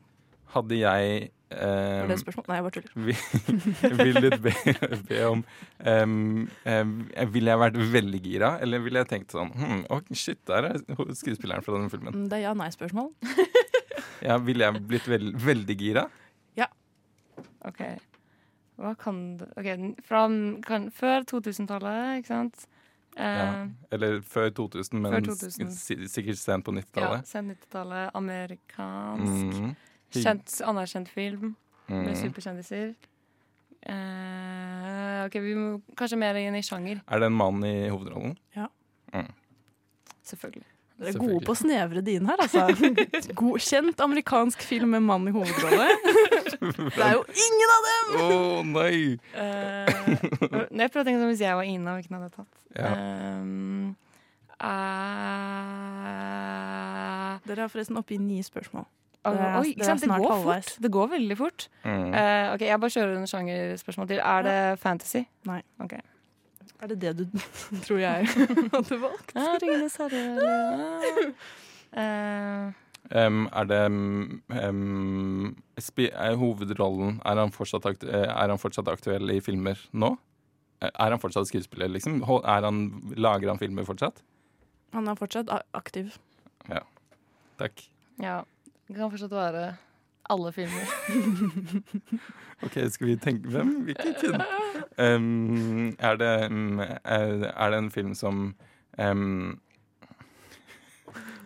hadde jeg Var det et spørsmål? Nei, jeg bare tuller. [LAUGHS] Vil du be, be om um, um, Ville jeg vært veldig gira, eller ville jeg tenkt sånn hm, oh, Shit, der er skuespilleren fra denne filmen. Det er ja-nei-spørsmål. Ja, [LAUGHS] Ville jeg blitt veld, veldig gira? OK. Hva kan du OK, fra kan, før 2000-tallet, ikke sant? Uh, Ja. Eller før 2000, men Før 2000. sikkert sent på 90-tallet. Ja, Sent 90-tallet, amerikansk. Mm. Kjent, anerkjent film med Mm. superkjendiser. Eh, ok, vi må kanskje mer inn i sjanger. Er det en mann i hovedrollen? Ja. Mm. Selvfølgelig. Dere er gode på å snevre det inn her, altså. [LAUGHS] God, kjent amerikansk film med mann i hovedrolle. [LAUGHS] Det er jo ingen av dem! Å nei! Uh, jeg prøver å tenke som hvis jeg var Ina og ikke hadde tatt. Ja. Um, uh, Dere er forresten oppe i ni spørsmål. Er- oi, ikke det sant? Det går halvveis. fort. Det går veldig fort. Mm. Uh, ok, Jeg bare kjører en sjangerspørsmål til. Er det fantasy? Nei. Ok. Er det det du [LAUGHS] tror jeg [LAUGHS] hadde valgt? Ja, Ringenes herre [LAUGHS] Eh, Um, er det um, spi er hovedrollen er han, er han fortsatt aktuell i filmer nå? Er er han fortsatt skuespiller, liksom? Er han, lager han filmer fortsatt? Han er fortsatt aktiv. Ja. Takk. Ja. Det kan fortsatt være alle filmer. [LAUGHS] OK, skal vi tenke Hvem? Hvilken? Um, er, det, um, er, er det en film som um,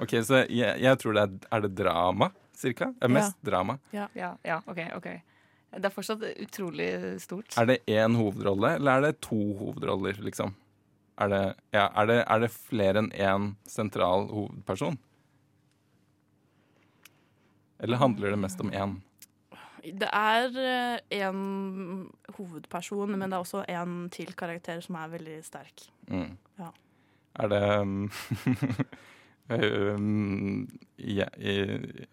OK, så jeg, jeg tror det er Er det drama, cirka? Er mest drama. Ja. ja, ja, ok, ok. Det er fortsatt utrolig stort. Er det én hovedrolle, eller er det to hovedroller, liksom? Er det, ja, er det, er det flere enn én sentral hovedperson? Eller handler det mest om én? Det er én hovedperson, men det er også en til karakter som er veldig sterk. Mm. Ja. Er det um, [LAUGHS] um, jeg, jeg,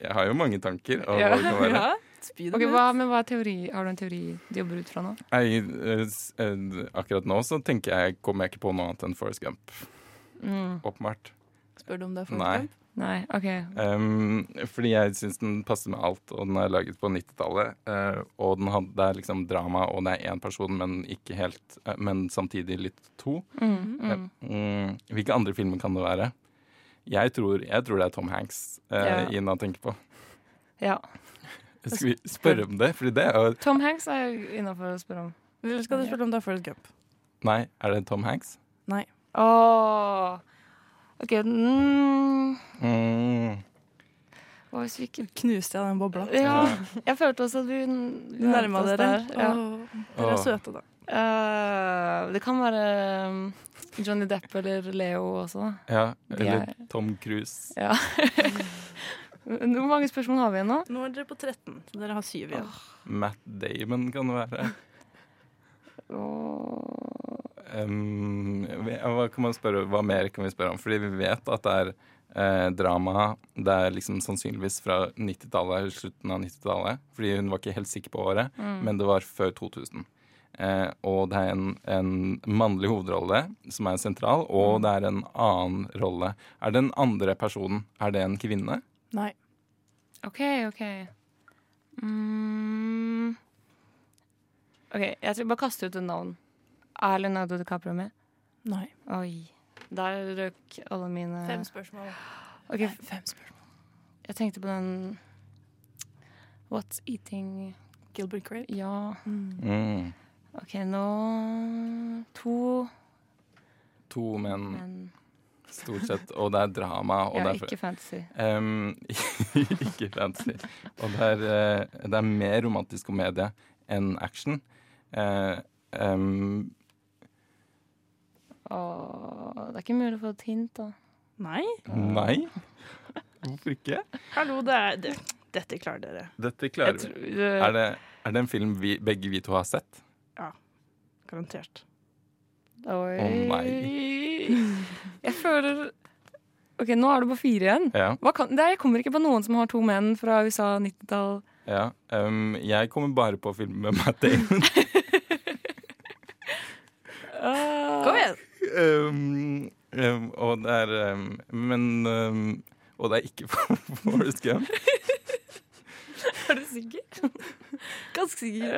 jeg har jo mange tanker. Og Ja, hva [LAUGHS] ja. Okay, hva, men hva er teori? Har du en teori du jobber ut fra nå? Jeg, eh, eh, akkurat nå så tenker jeg kommer jeg ikke på noe annet enn Forest Gump. Mm. Åpenbart. Spør du om det er. Forrest Gump? Nei, OK. Um, fordi jeg syns den passer med alt, og den er laget på 90-tallet. Uh, og den had, det er liksom drama, og det er én person, men ikke helt uh, Men samtidig litt to. Mm, mm. Uh, hvilke andre filmer kan det være? Jeg tror, jeg tror det er Tom Hanks uh, Ja. Ina tenker på. Ja. Skal vi spørre om det? Fordi det er Tom Hanks er innafor å spørre om. Eller skal du spørre om det er Forest Gump? Nei, er det Tom Hanks? Nei. Åh. OK mm. Mm. Hva hvis vi ikke Knuste jeg den bobla? Ja. Jeg følte også at vi, nærma dere. der. Ja. Dere er søte, da. Uh, det kan være um, Johnny Depp eller Leo også. Ja, eller er- Tom Cruise. Ja. [LAUGHS] Hvor mange spørsmål har vi igjen nå? Nå er dere på 13, så dere har syv igjen. Matt Damon kan det være. Um, hva kan man spørre Hva mer kan vi spørre om? Fordi vi vet at det er eh, drama. Det er liksom sannsynligvis fra 90-tallet, slutten av 90-tallet. Fordi hun var ikke helt sikker på året, Mm. men det var før 2000. Eh, og det er en, en mannlig hovedrolle som er sentral, og det er en annen rolle. Er den andre personen er det en kvinne? Nei. OK, OK. Mm. OK, jeg tror bare kaste ut et navn. Er Leonardo DiCaprio med? Nei. Oi. Der røk alle mine Fem spørsmål. Ok, Nei, fem spørsmål. Jeg tenkte på den What's Eating Gilbert Grape? Ja. Mm. OK, nå To To menn, Men. stort sett. Og det er drama. Og Ja, det er ikke fantasy. Um, [LAUGHS] ikke fantasy. Og det er, eh, det er mer romantisk komedie enn action. Uh, um, Åh, det er ikke mulig å få et hint, da. Nei? nei? Hvorfor ikke? Hallo, det er det. Dette klarer dere. Dette klarer vi. tror- det- Er det, er det en film vi, begge vi to har sett? Ja. Garantert. Oi. oh, nei. [LAUGHS] Jeg føler OK, nå er det bare fire igjen. Ja. Hva kan, det er, jeg kommer ikke på noen som har to menn fra USA 90-tall. ja. Um, jeg kommer bare på film med Matt Damon. [LAUGHS] Kom igjen! Um, um, og det er um, Men um, Og det er ikke [LAUGHS] Forest Gump. Er du sikker? Ganske sikker.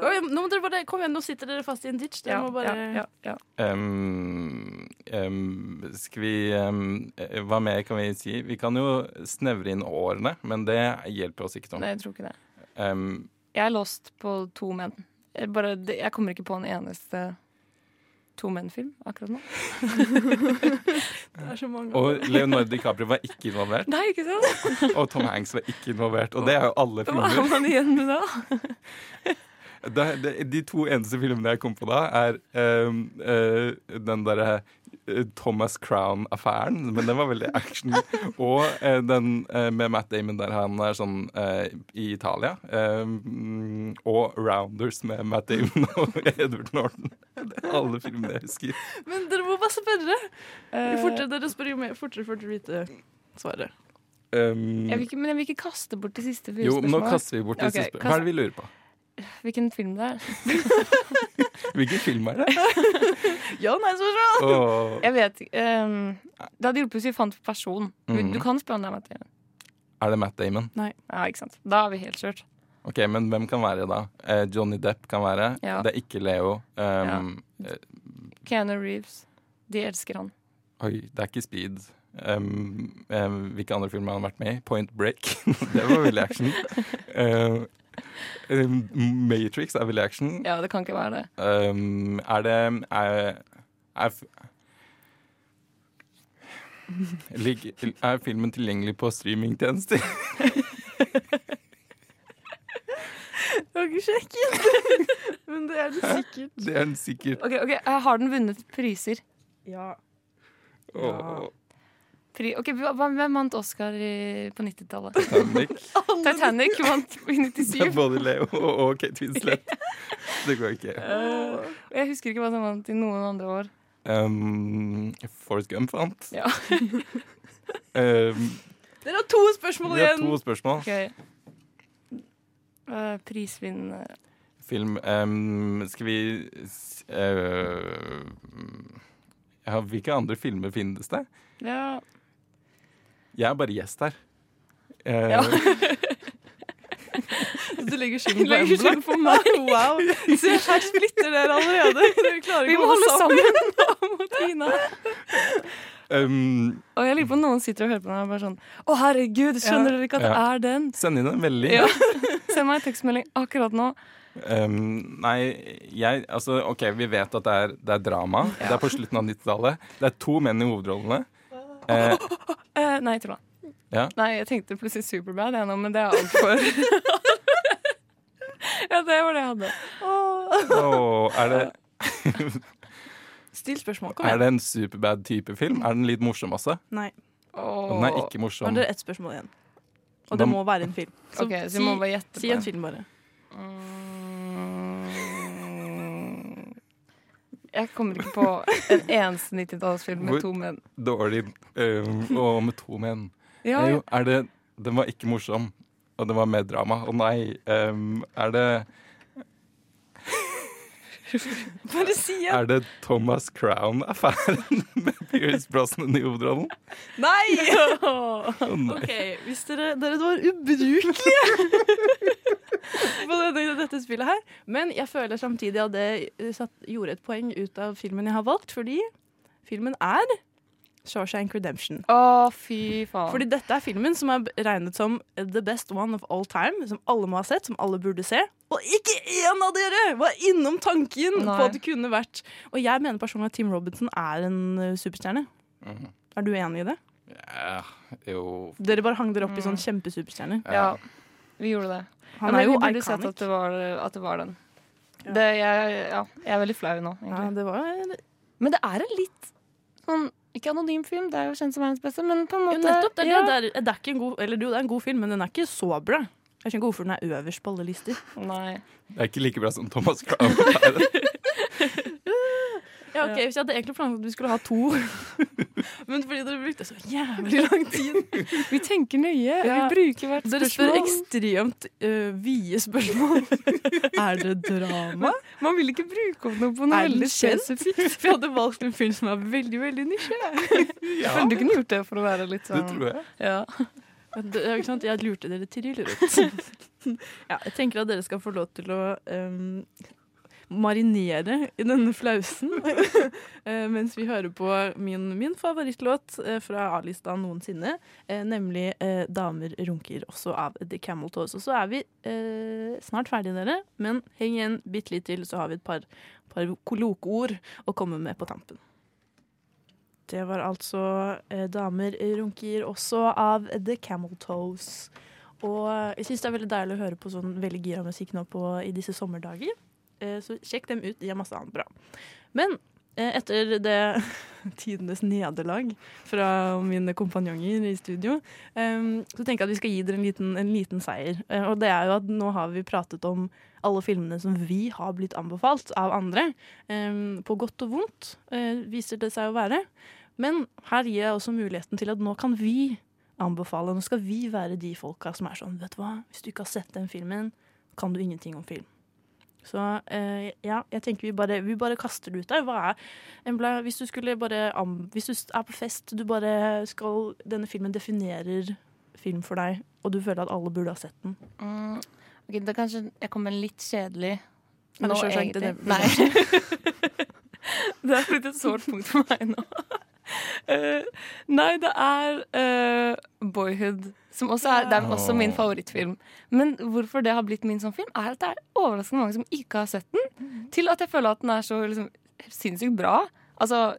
Kom igjen, nå, må dere bare, kom igjen, nå sitter dere fast i en ditch. Dere Ja, må bare ja, ja, ja. Um, um, skal vi um, eh, Hva mer kan vi si? Vi kan jo snevre inn årene, men det hjelper oss ikke sånn. Nei, jeg tror ikke det. Um, Jeg er lost på to menn. Jeg, bare, jeg kommer ikke på en eneste to menn-film akkurat nå. [LAUGHS] Det er så mange. Og Leonardo DiCaprio var ikke involvert. Nei, ikke sant? Og Tom Hanks var ikke involvert. Og det er jo alle Hva er man igjen med da? De to eneste filmene jeg kom på da, er ehm, eh, den derre Thomas Crown-affæren, men den var veldig action. Og eh, den eh, med Matt Damon der han er sånn eh, i Italia. Ehm, og Rounders med Matt Damon [LAUGHS] og Edward Norton. Det er alle filmene jeg husker. Men dere må bare spørre! Eh, Jo fortere dere spør, jo fortere får dere vite svaret. Um, Jeg vil ikke, men jeg vil ikke kaste bort det siste jo, nå kaster vi bort det okay, siste. Hva er det vi lurer på? Hvilken film det er? [LAUGHS] Hvilken film er det? [LAUGHS] Ja, nei, spørsmål! Oh. Jeg vet ehm, det hadde hjulpet hvis vi fant person. Du, Mhm. du kan spørre om det er Matt Damon. Er det Matt Damon? Nei. Ja, ikke sant. Da er vi helt kjørt. Ok, Men hvem kan være da? Eh, Johnny Depp kan være. Ja. Det er ikke Leo. Um, ja. Keanu Reeves. De elsker han. oi, det er ikke Speed. Um, um, hvilke andre filmer har han vært med i? Point Break. [LAUGHS] det var veldig action. Uh, um, Matrix er vel action. Ja, det kan ikke være det. Um, er det er, er, er filmen tilgjengelig på streamingtjenester? [LAUGHS] Du har ikke sjekket, [LAUGHS] men det er den sikkert. Det er den sikkert. Ok, ok, eh, Har den vunnet priser? Ja. Åh. Pri ok, Hvem vant Oscar i, på 90-tallet? Titanic. [LAUGHS] Titanic vant i 97. Det er både Leo og Kate Winslet. [LAUGHS] Det går ikke. Uh, jeg husker ikke hva som vant i noen andre år. Um, Forrest Gump vant. Ja. [LAUGHS] Um, Dere har to spørsmål igjen. vi har to spørsmål. Okay. Uh, prisvinnende Film um, Skal vi uh, ja, Hvilke andre filmer finnes det? Ja. Jeg er bare gjest her. Eh, Ja. [LAUGHS] Du legger skylden på Legger Embla? på meg. Wow. Se, her splitter dere allerede. [LAUGHS] Dere klarer Vi ikke må å holde sammen mot [LAUGHS] Tina. um, Og jeg lurer på om noen sitter og hører på meg og bare sånn Å, herregud, skjønner dere ikke at det Ja. er den? Send inn en melding. Ja. Send meg en tekstmelding akkurat nå. Um, nei, jeg Altså, OK, vi vet at det er, det er drama. Det er på slutten av 90-tallet. Det er to menn i hovedrollene. Eh, Eh, nei, tulla. ja. Nei, jeg tenkte plutselig Superbad, jeg nå, men det er altfor [LAUGHS] Ja, det var det jeg hadde. Åh, er det Still spørsmål. Kom igjen. Er det en superbad-type film? Er den litt morsom også? Nei. Den er ikke morsom. har dere ett spørsmål igjen. Og det må være en film. Ok, så si, må bare gjette si en en. film, bare. Mm. Jeg kommer ikke på en eneste 90-tallsfilm med Hvor to menn. Dårlig um, og med to menn. Ja, Er. Jo, er det Den var ikke morsom, og den var mer drama. Å nei, um, er det [LAUGHS] Bare si det. Er det Thomas Crown-affæren [LAUGHS] med Pierce Brosnan i hovedrollen? Nei! [LAUGHS] nei. OK, hvis dere, dere var ubrukelige på dette, dette spillet her. Men jeg føler samtidig at det eh, satt, gjorde et poeng ut av filmen jeg har valgt, fordi filmen er Shawshank Redemption. Å, fy faen. Fordi dette er filmen som er regnet som the best one of all time, som alle må ha sett, som alle burde se. Og ikke én av dere var innom tanken Nei. på at det kunne vært Og jeg mener personlig at Tim Robinson er en eh, superstjerne. Mhm. Er du enig i det? Ja, jo Dere bare hang dere opp i sånn kjempesuperstjerner. Ja, vi gjorde det. Han ja, er jo iconic. burde sett at det var, at det var den. Det, jeg, ja, jeg er veldig flau nå, egentlig. Ja, det var Men det er en litt sånn Ikke anonym film, det er jo kjent som verdens beste, men på en Jo, nettopp. Det er, ja. det, det, er, det er ikke en god Eller jo, det er en god film, men den er ikke så bra. Jeg skjønner ikke hvorfor den er øverst på alle lister. Nei. Det er ikke like bra som Thomas Crown. [LAUGHS] Ja, ok, Hvis jeg hadde egentlig planlagt at vi skulle ha to, [LAUGHS] men fordi dere brukte så jævlig lang tid Vi tenker nøye. Ja. Vi bruker hvert spørsmål. Dere spør ekstremt uh, vide spørsmål. [LAUGHS] er det drama? Man vil ikke bruke opp noe på noe veldig spesifikt. Vi hadde valgt en film som er veldig, veldig nisje. Jeg føler du kunne gjort det for å være litt sånn Det tror jeg. Ja. Det, er ikke sant? Jeg lurte dere til rundt. [LAUGHS] ja, jeg tenker at dere skal få lov til å um, marinere i denne flausen uh, [LAUGHS] mens vi hører på min, min favorittlåt uh, fra A-lista noensinne, uh, nemlig 'Damer runker', også av The Camel Toes. Og så er vi snart ferdige, dere, men heng igjen bitte litt til, så har vi et par, par kollokeord å komme med på tampen. Det var altså eh, 'Damer runker' også av The Camel Toes. Og jeg syns det er veldig deilig å høre på sånn veldig gira musikk nå på, i disse sommerdager. Eh, så sjekk dem ut, de har masse annet bra. Men etter det [LAUGHS] tidenes nederlag fra mine kompanjonger i studio, eh, så tenker jeg at vi skal gi dere en liten, en liten seier. Eh, og det er jo at nå har vi pratet om alle filmene som vi har blitt anbefalt av andre. Eh, på godt og vondt, eh, viser det seg å være. Men her gir jeg også muligheten til at nå kan vi anbefale. Nå skal vi være de folka som er sånn, vet du hva, hvis du ikke har sett den filmen, kan du ingenting om film. Så eh, ja, jeg tenker vi bare, vi bare kaster det ut der. Hva er Embla, hvis du skulle bare Hvis du er på fest, du bare skal Denne filmen definerer film for deg, og du føler at alle burde ha sett den. Mm, ok, da kanskje jeg kommer litt kjedelig nå, egentlig. Det, Nei. det er blitt [LAUGHS] [LAUGHS] et sårt punkt for meg nå. [LAUGHS] Eh, nei, det er uh, Boyhood, som også er, det er også min favorittfilm. Men hvorfor det har blitt min sånn film, er at det er overraskende mange som ikke har sett den. Til at jeg føler at den er så liksom, sinnssykt bra. Altså,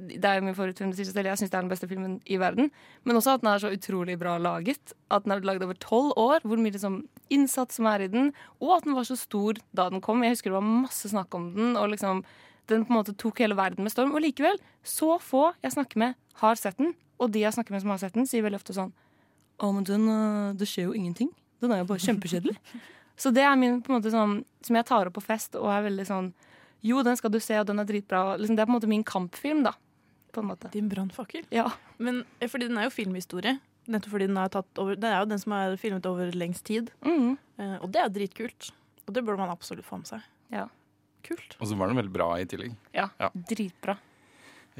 det er jo min favorittfilm. Jeg syns det er den beste filmen i verden. Men også at den er så utrolig bra laget. At den er laget over tolv år. Hvor mye liksom, innsats som er i den. Og at den var så stor da den kom. Jeg husker det var masse snakk om den. Og liksom, den på en måte tok hele verden med storm. Og likevel, så få jeg snakker med, har sett den. Og de jeg snakker med som har sett den, sier veldig ofte sånn Å, men den, øh, det skjer jo ingenting. Den er jo bare kjempekjedelig. Så det er min på en måte sånn som jeg tar opp på fest og er veldig sånn Jo, den skal du se, og den er dritbra. Liksom, det er på en måte min kampfilm, da. På en måte. Din brannfakkel? Ja. Men eh, fordi den er jo filmhistorie. Nettopp fordi den er tatt over Det er jo den som er filmet over lengst tid. Mm. Eh, og det er dritkult. Og det burde man absolutt få med seg. Ja. Kult. Og så var den veldig bra i tillegg. Ja, Ja. dritbra.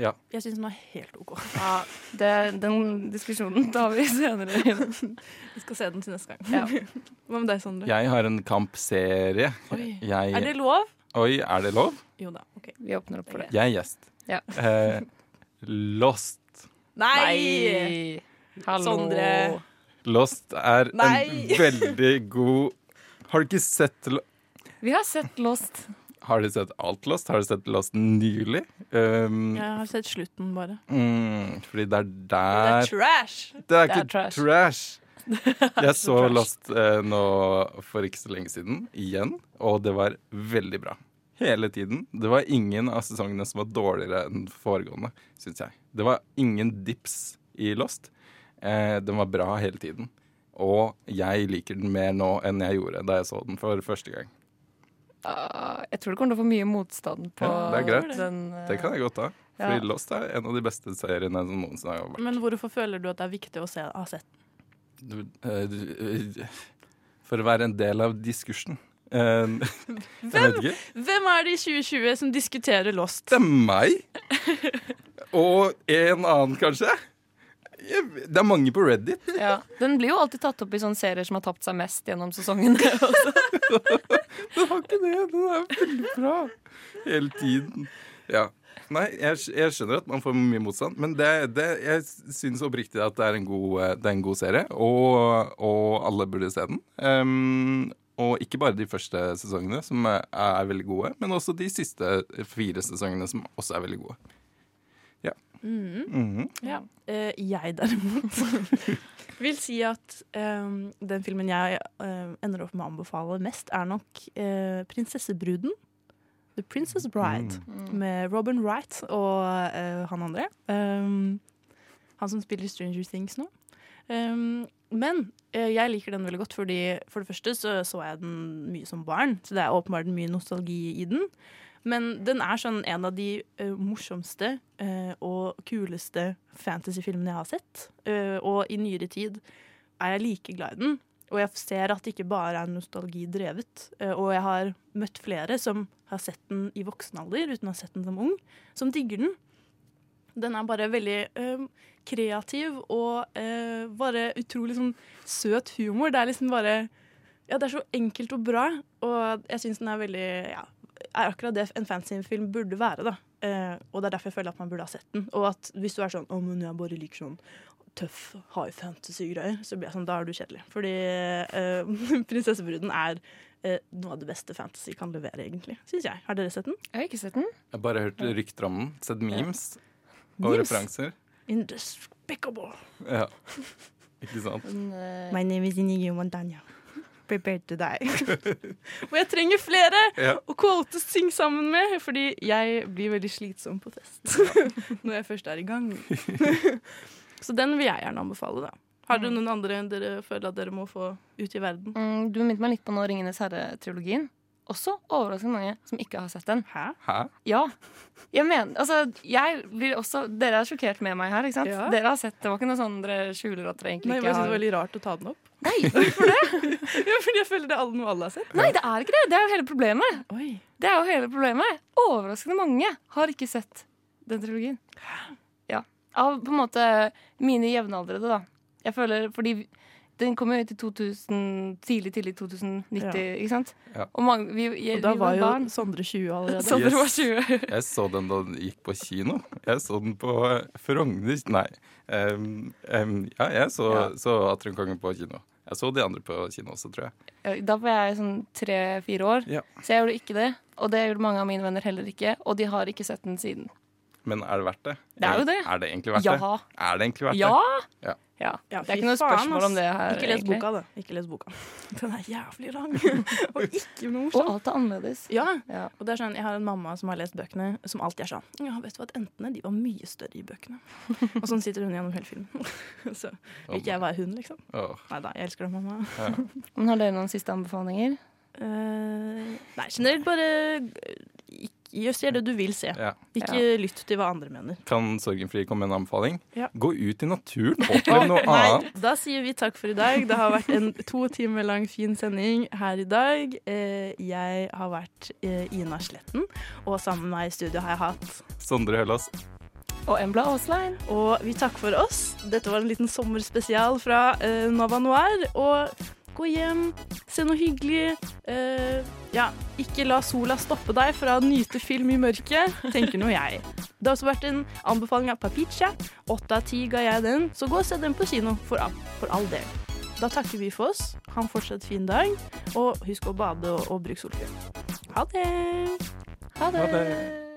Ja. Jeg syns den var helt OK. Ja, [LAUGHS] det, den diskusjonen tar vi senere. Vi skal se den til neste gang. Ja. Hva med deg, Sondre? Jeg har en kampserie. Oi. Jeg, Er det lov? Oi, er det lov? Jo da. ok. Vi åpner opp for det. Jeg er gjest. Ja. Eh, Lost. Nei! Hallo. Sondre. Lost er Nei. en veldig god Har du ikke sett Lost? Vi har sett Lost. Har du sett alt Lost? Har du sett Lost nylig? Um, Jeg har sett slutten, bare. mm, fordi det er der Det er trash! Det er Det ikke er trash. trash. [LAUGHS] Jeg så trash. Lost eh, nå for ikke så lenge siden, igjen, og det var veldig bra. Hele tiden. Det var ingen av sesongene som var dårligere enn foregående, syns jeg. Det var ingen dips i Lost. Eh, den var bra hele tiden. Og jeg liker den mer nå enn jeg gjorde da jeg så den for første gang. Ah, jeg tror det kommer til å få mye motstand på Ja, det er greit. den. uh, Det kan jeg godt ta. Ja. Fordi Lost er en av de beste seriene som noensinne har vært. Men hvorfor føler du at det er viktig å se, ha sett den? Eh, eh, for å være en del av diskursen. [LAUGHS] Jeg. Hvem er det i 2020 som diskuterer Lost? Det er meg. Og en annen, kanskje. Jeg- Det er mange på Reddit. Ja. Den blir jo alltid tatt opp i sånne serier som har tapt seg mest gjennom sesongene. [LAUGHS] [LAUGHS] Den har ikke det. Den er veldig bra. Hele tiden. Ja. Nei, jeg, jeg skjønner at man får mye motstand, men det, det, jeg syns oppriktig at det er en god, er en god serie, og, og alle burde se den. Um, og ikke bare de første sesongene, som er, er veldig gode, men også de siste fire sesongene, som også er veldig gode. Mm. Mhm. Ja. Uh, jeg derimot [LAUGHS] vil si at um, den filmen jeg uh, ender opp med å anbefale mest, er nok uh, 'Prinsessebruden'. The Princess Bride. Med Robin Wright og eh, han andre. Um, han som spiller Stranger Things nå. Um, men jeg liker den veldig godt, fordi for det første så, så jeg den mye som barn. Så det er åpenbart mye nostalgi i den. Men den er sånn en av de uh, morsomste uh, og kuleste fantasyfilmene jeg har sett. Uh, og i nyere tid er jeg like glad i den. Og jeg ser at det ikke bare er nostalgidrevet. Eh, og jeg har møtt flere som har sett den i voksen alder uten å ha sett den som ung, som digger den. Den er bare veldig kreativ og bare utrolig sånn søt humor. Det er liksom bare Ja, det er så enkelt og bra, og jeg syns den er veldig ja, er akkurat det en fantasyfilm burde være. da. Eh, og det er derfor jeg føler at man burde ha sett den. Og at hvis du er sånn 'Å, men jeg bare liker sånn tøff high fantasy-greier', så blir jeg sånn, da er du kjedelig. Fordi eh, [LAUGHS] 'Prinsessebruden' er eh, noe av det beste fantasy kan levere, egentlig. Syns jeg. Har dere sett den? Jeg har ikke sett den. Jeg har bare hørt rykter om den. Sett memes og Memes? referanser. Indespicable. Ja. Ikke sant? My name is Inigo Montagna. Prepare to die. [LAUGHS] og jeg trenger flere Ja. å quote synge sammen med, fordi jeg blir veldig slitsom på fest [LAUGHS] når jeg først er i gang. [LAUGHS] Så den vil jeg gjerne anbefale, da. Har dere noen andre enn dere føler at dere må få ut i verden? Mm, du minnet meg litt på nå Ringenes herre-trilogien. Også overraskende mange som ikke har sett den. Hæ? Hæ? Ja. Jeg mener, altså, jeg blir også Dere er sjokkert med meg her, ikke sant? Ja. Dere har sett Det var ikke noe sånn dere skjuler at dere egentlig Nei, jeg men jeg synes det var veldig rart å ta den opp. Nei, hvorfor det? [LAUGHS] ja, fordi jeg føler det er noe alle har sett. Nei, det er ikke det. Det er jo hele problemet. Oi. Det er jo hele problemet. Overraskende mange har ikke sett den trilogien. Ja. Av på en måte mine jevnaldrende, da. Jeg føler fordi den kom jo ut i 2000, tidlig, tidlig 2090, Ja. ikke sant? Ja. Og, mange, vi, jeg, Og da vi var jo barn. Sondre 20 allerede. [LAUGHS] Sondre var 20. Jeg så den da den gikk på kino. Jeg så den på eh, Frogner Nei. Um, um, ja, jeg så, Ja. så Atriumkongen på kino. Jeg så de andre på kino også, tror jeg. Ja, Da var jeg sånn tre-fire år, Ja. så jeg gjorde ikke det. Og det gjorde mange av mine venner heller ikke, og de har ikke sett den siden. Men er det verdt det? Det er jo det. Er det egentlig verdt Ja. det? Er det egentlig verdt Ja! det? Ja. Ja. Det er ikke noe spørsmål om det her. Ikke les boka, da. Ikke les boka. [LAUGHS] Den er jævlig lang. [LAUGHS] og ikke noe morsom. Og alt er annerledes. Ja. Ja. Og det er sånn, Jeg har en mamma som har lest bøkene, som alltid er sånn Ja, vet du hva, entene de var mye større i bøkene. og sånn sitter hun gjennom hele filmen. [LAUGHS] Så vil ikke jeg være hun, liksom. Oh. Nei da, jeg elsker deg, mamma. Men har dere noen siste anbefalinger? Uh, nei, generelt bare eh, ikke, Just gjør det du vil se. Ja. Ikke lytt til hva andre mener. Kan Sorgenfri komme med en anbefaling? Ja. Gå ut i naturen, opplev noe [LAUGHS] Nei, annet. da sier vi takk for i dag. Det har vært en to timer lang fin sending her i dag. Eh, jeg har vært eh, Ina Sletten, og sammen med meg i studio har jeg hatt Sondre Høllås. Og Embla Aaslein. Og vi takker for oss. Dette var en liten sommerspesial fra eh, Nova Noir. Og gå hjem, se noe hyggelig. Uh, ja, ikke la sola stoppe deg fra å nyte film i mørket, tenker nå jeg. Det har også vært en anbefaling av Papicha. Åtte av ti ga jeg den, så gå og se den på kino, for all, for all del. Da takker vi for oss. Ha en fortsatt fin dag, og husk å bade og, og bruke solkrem. Ha det! Ha det. Ha det.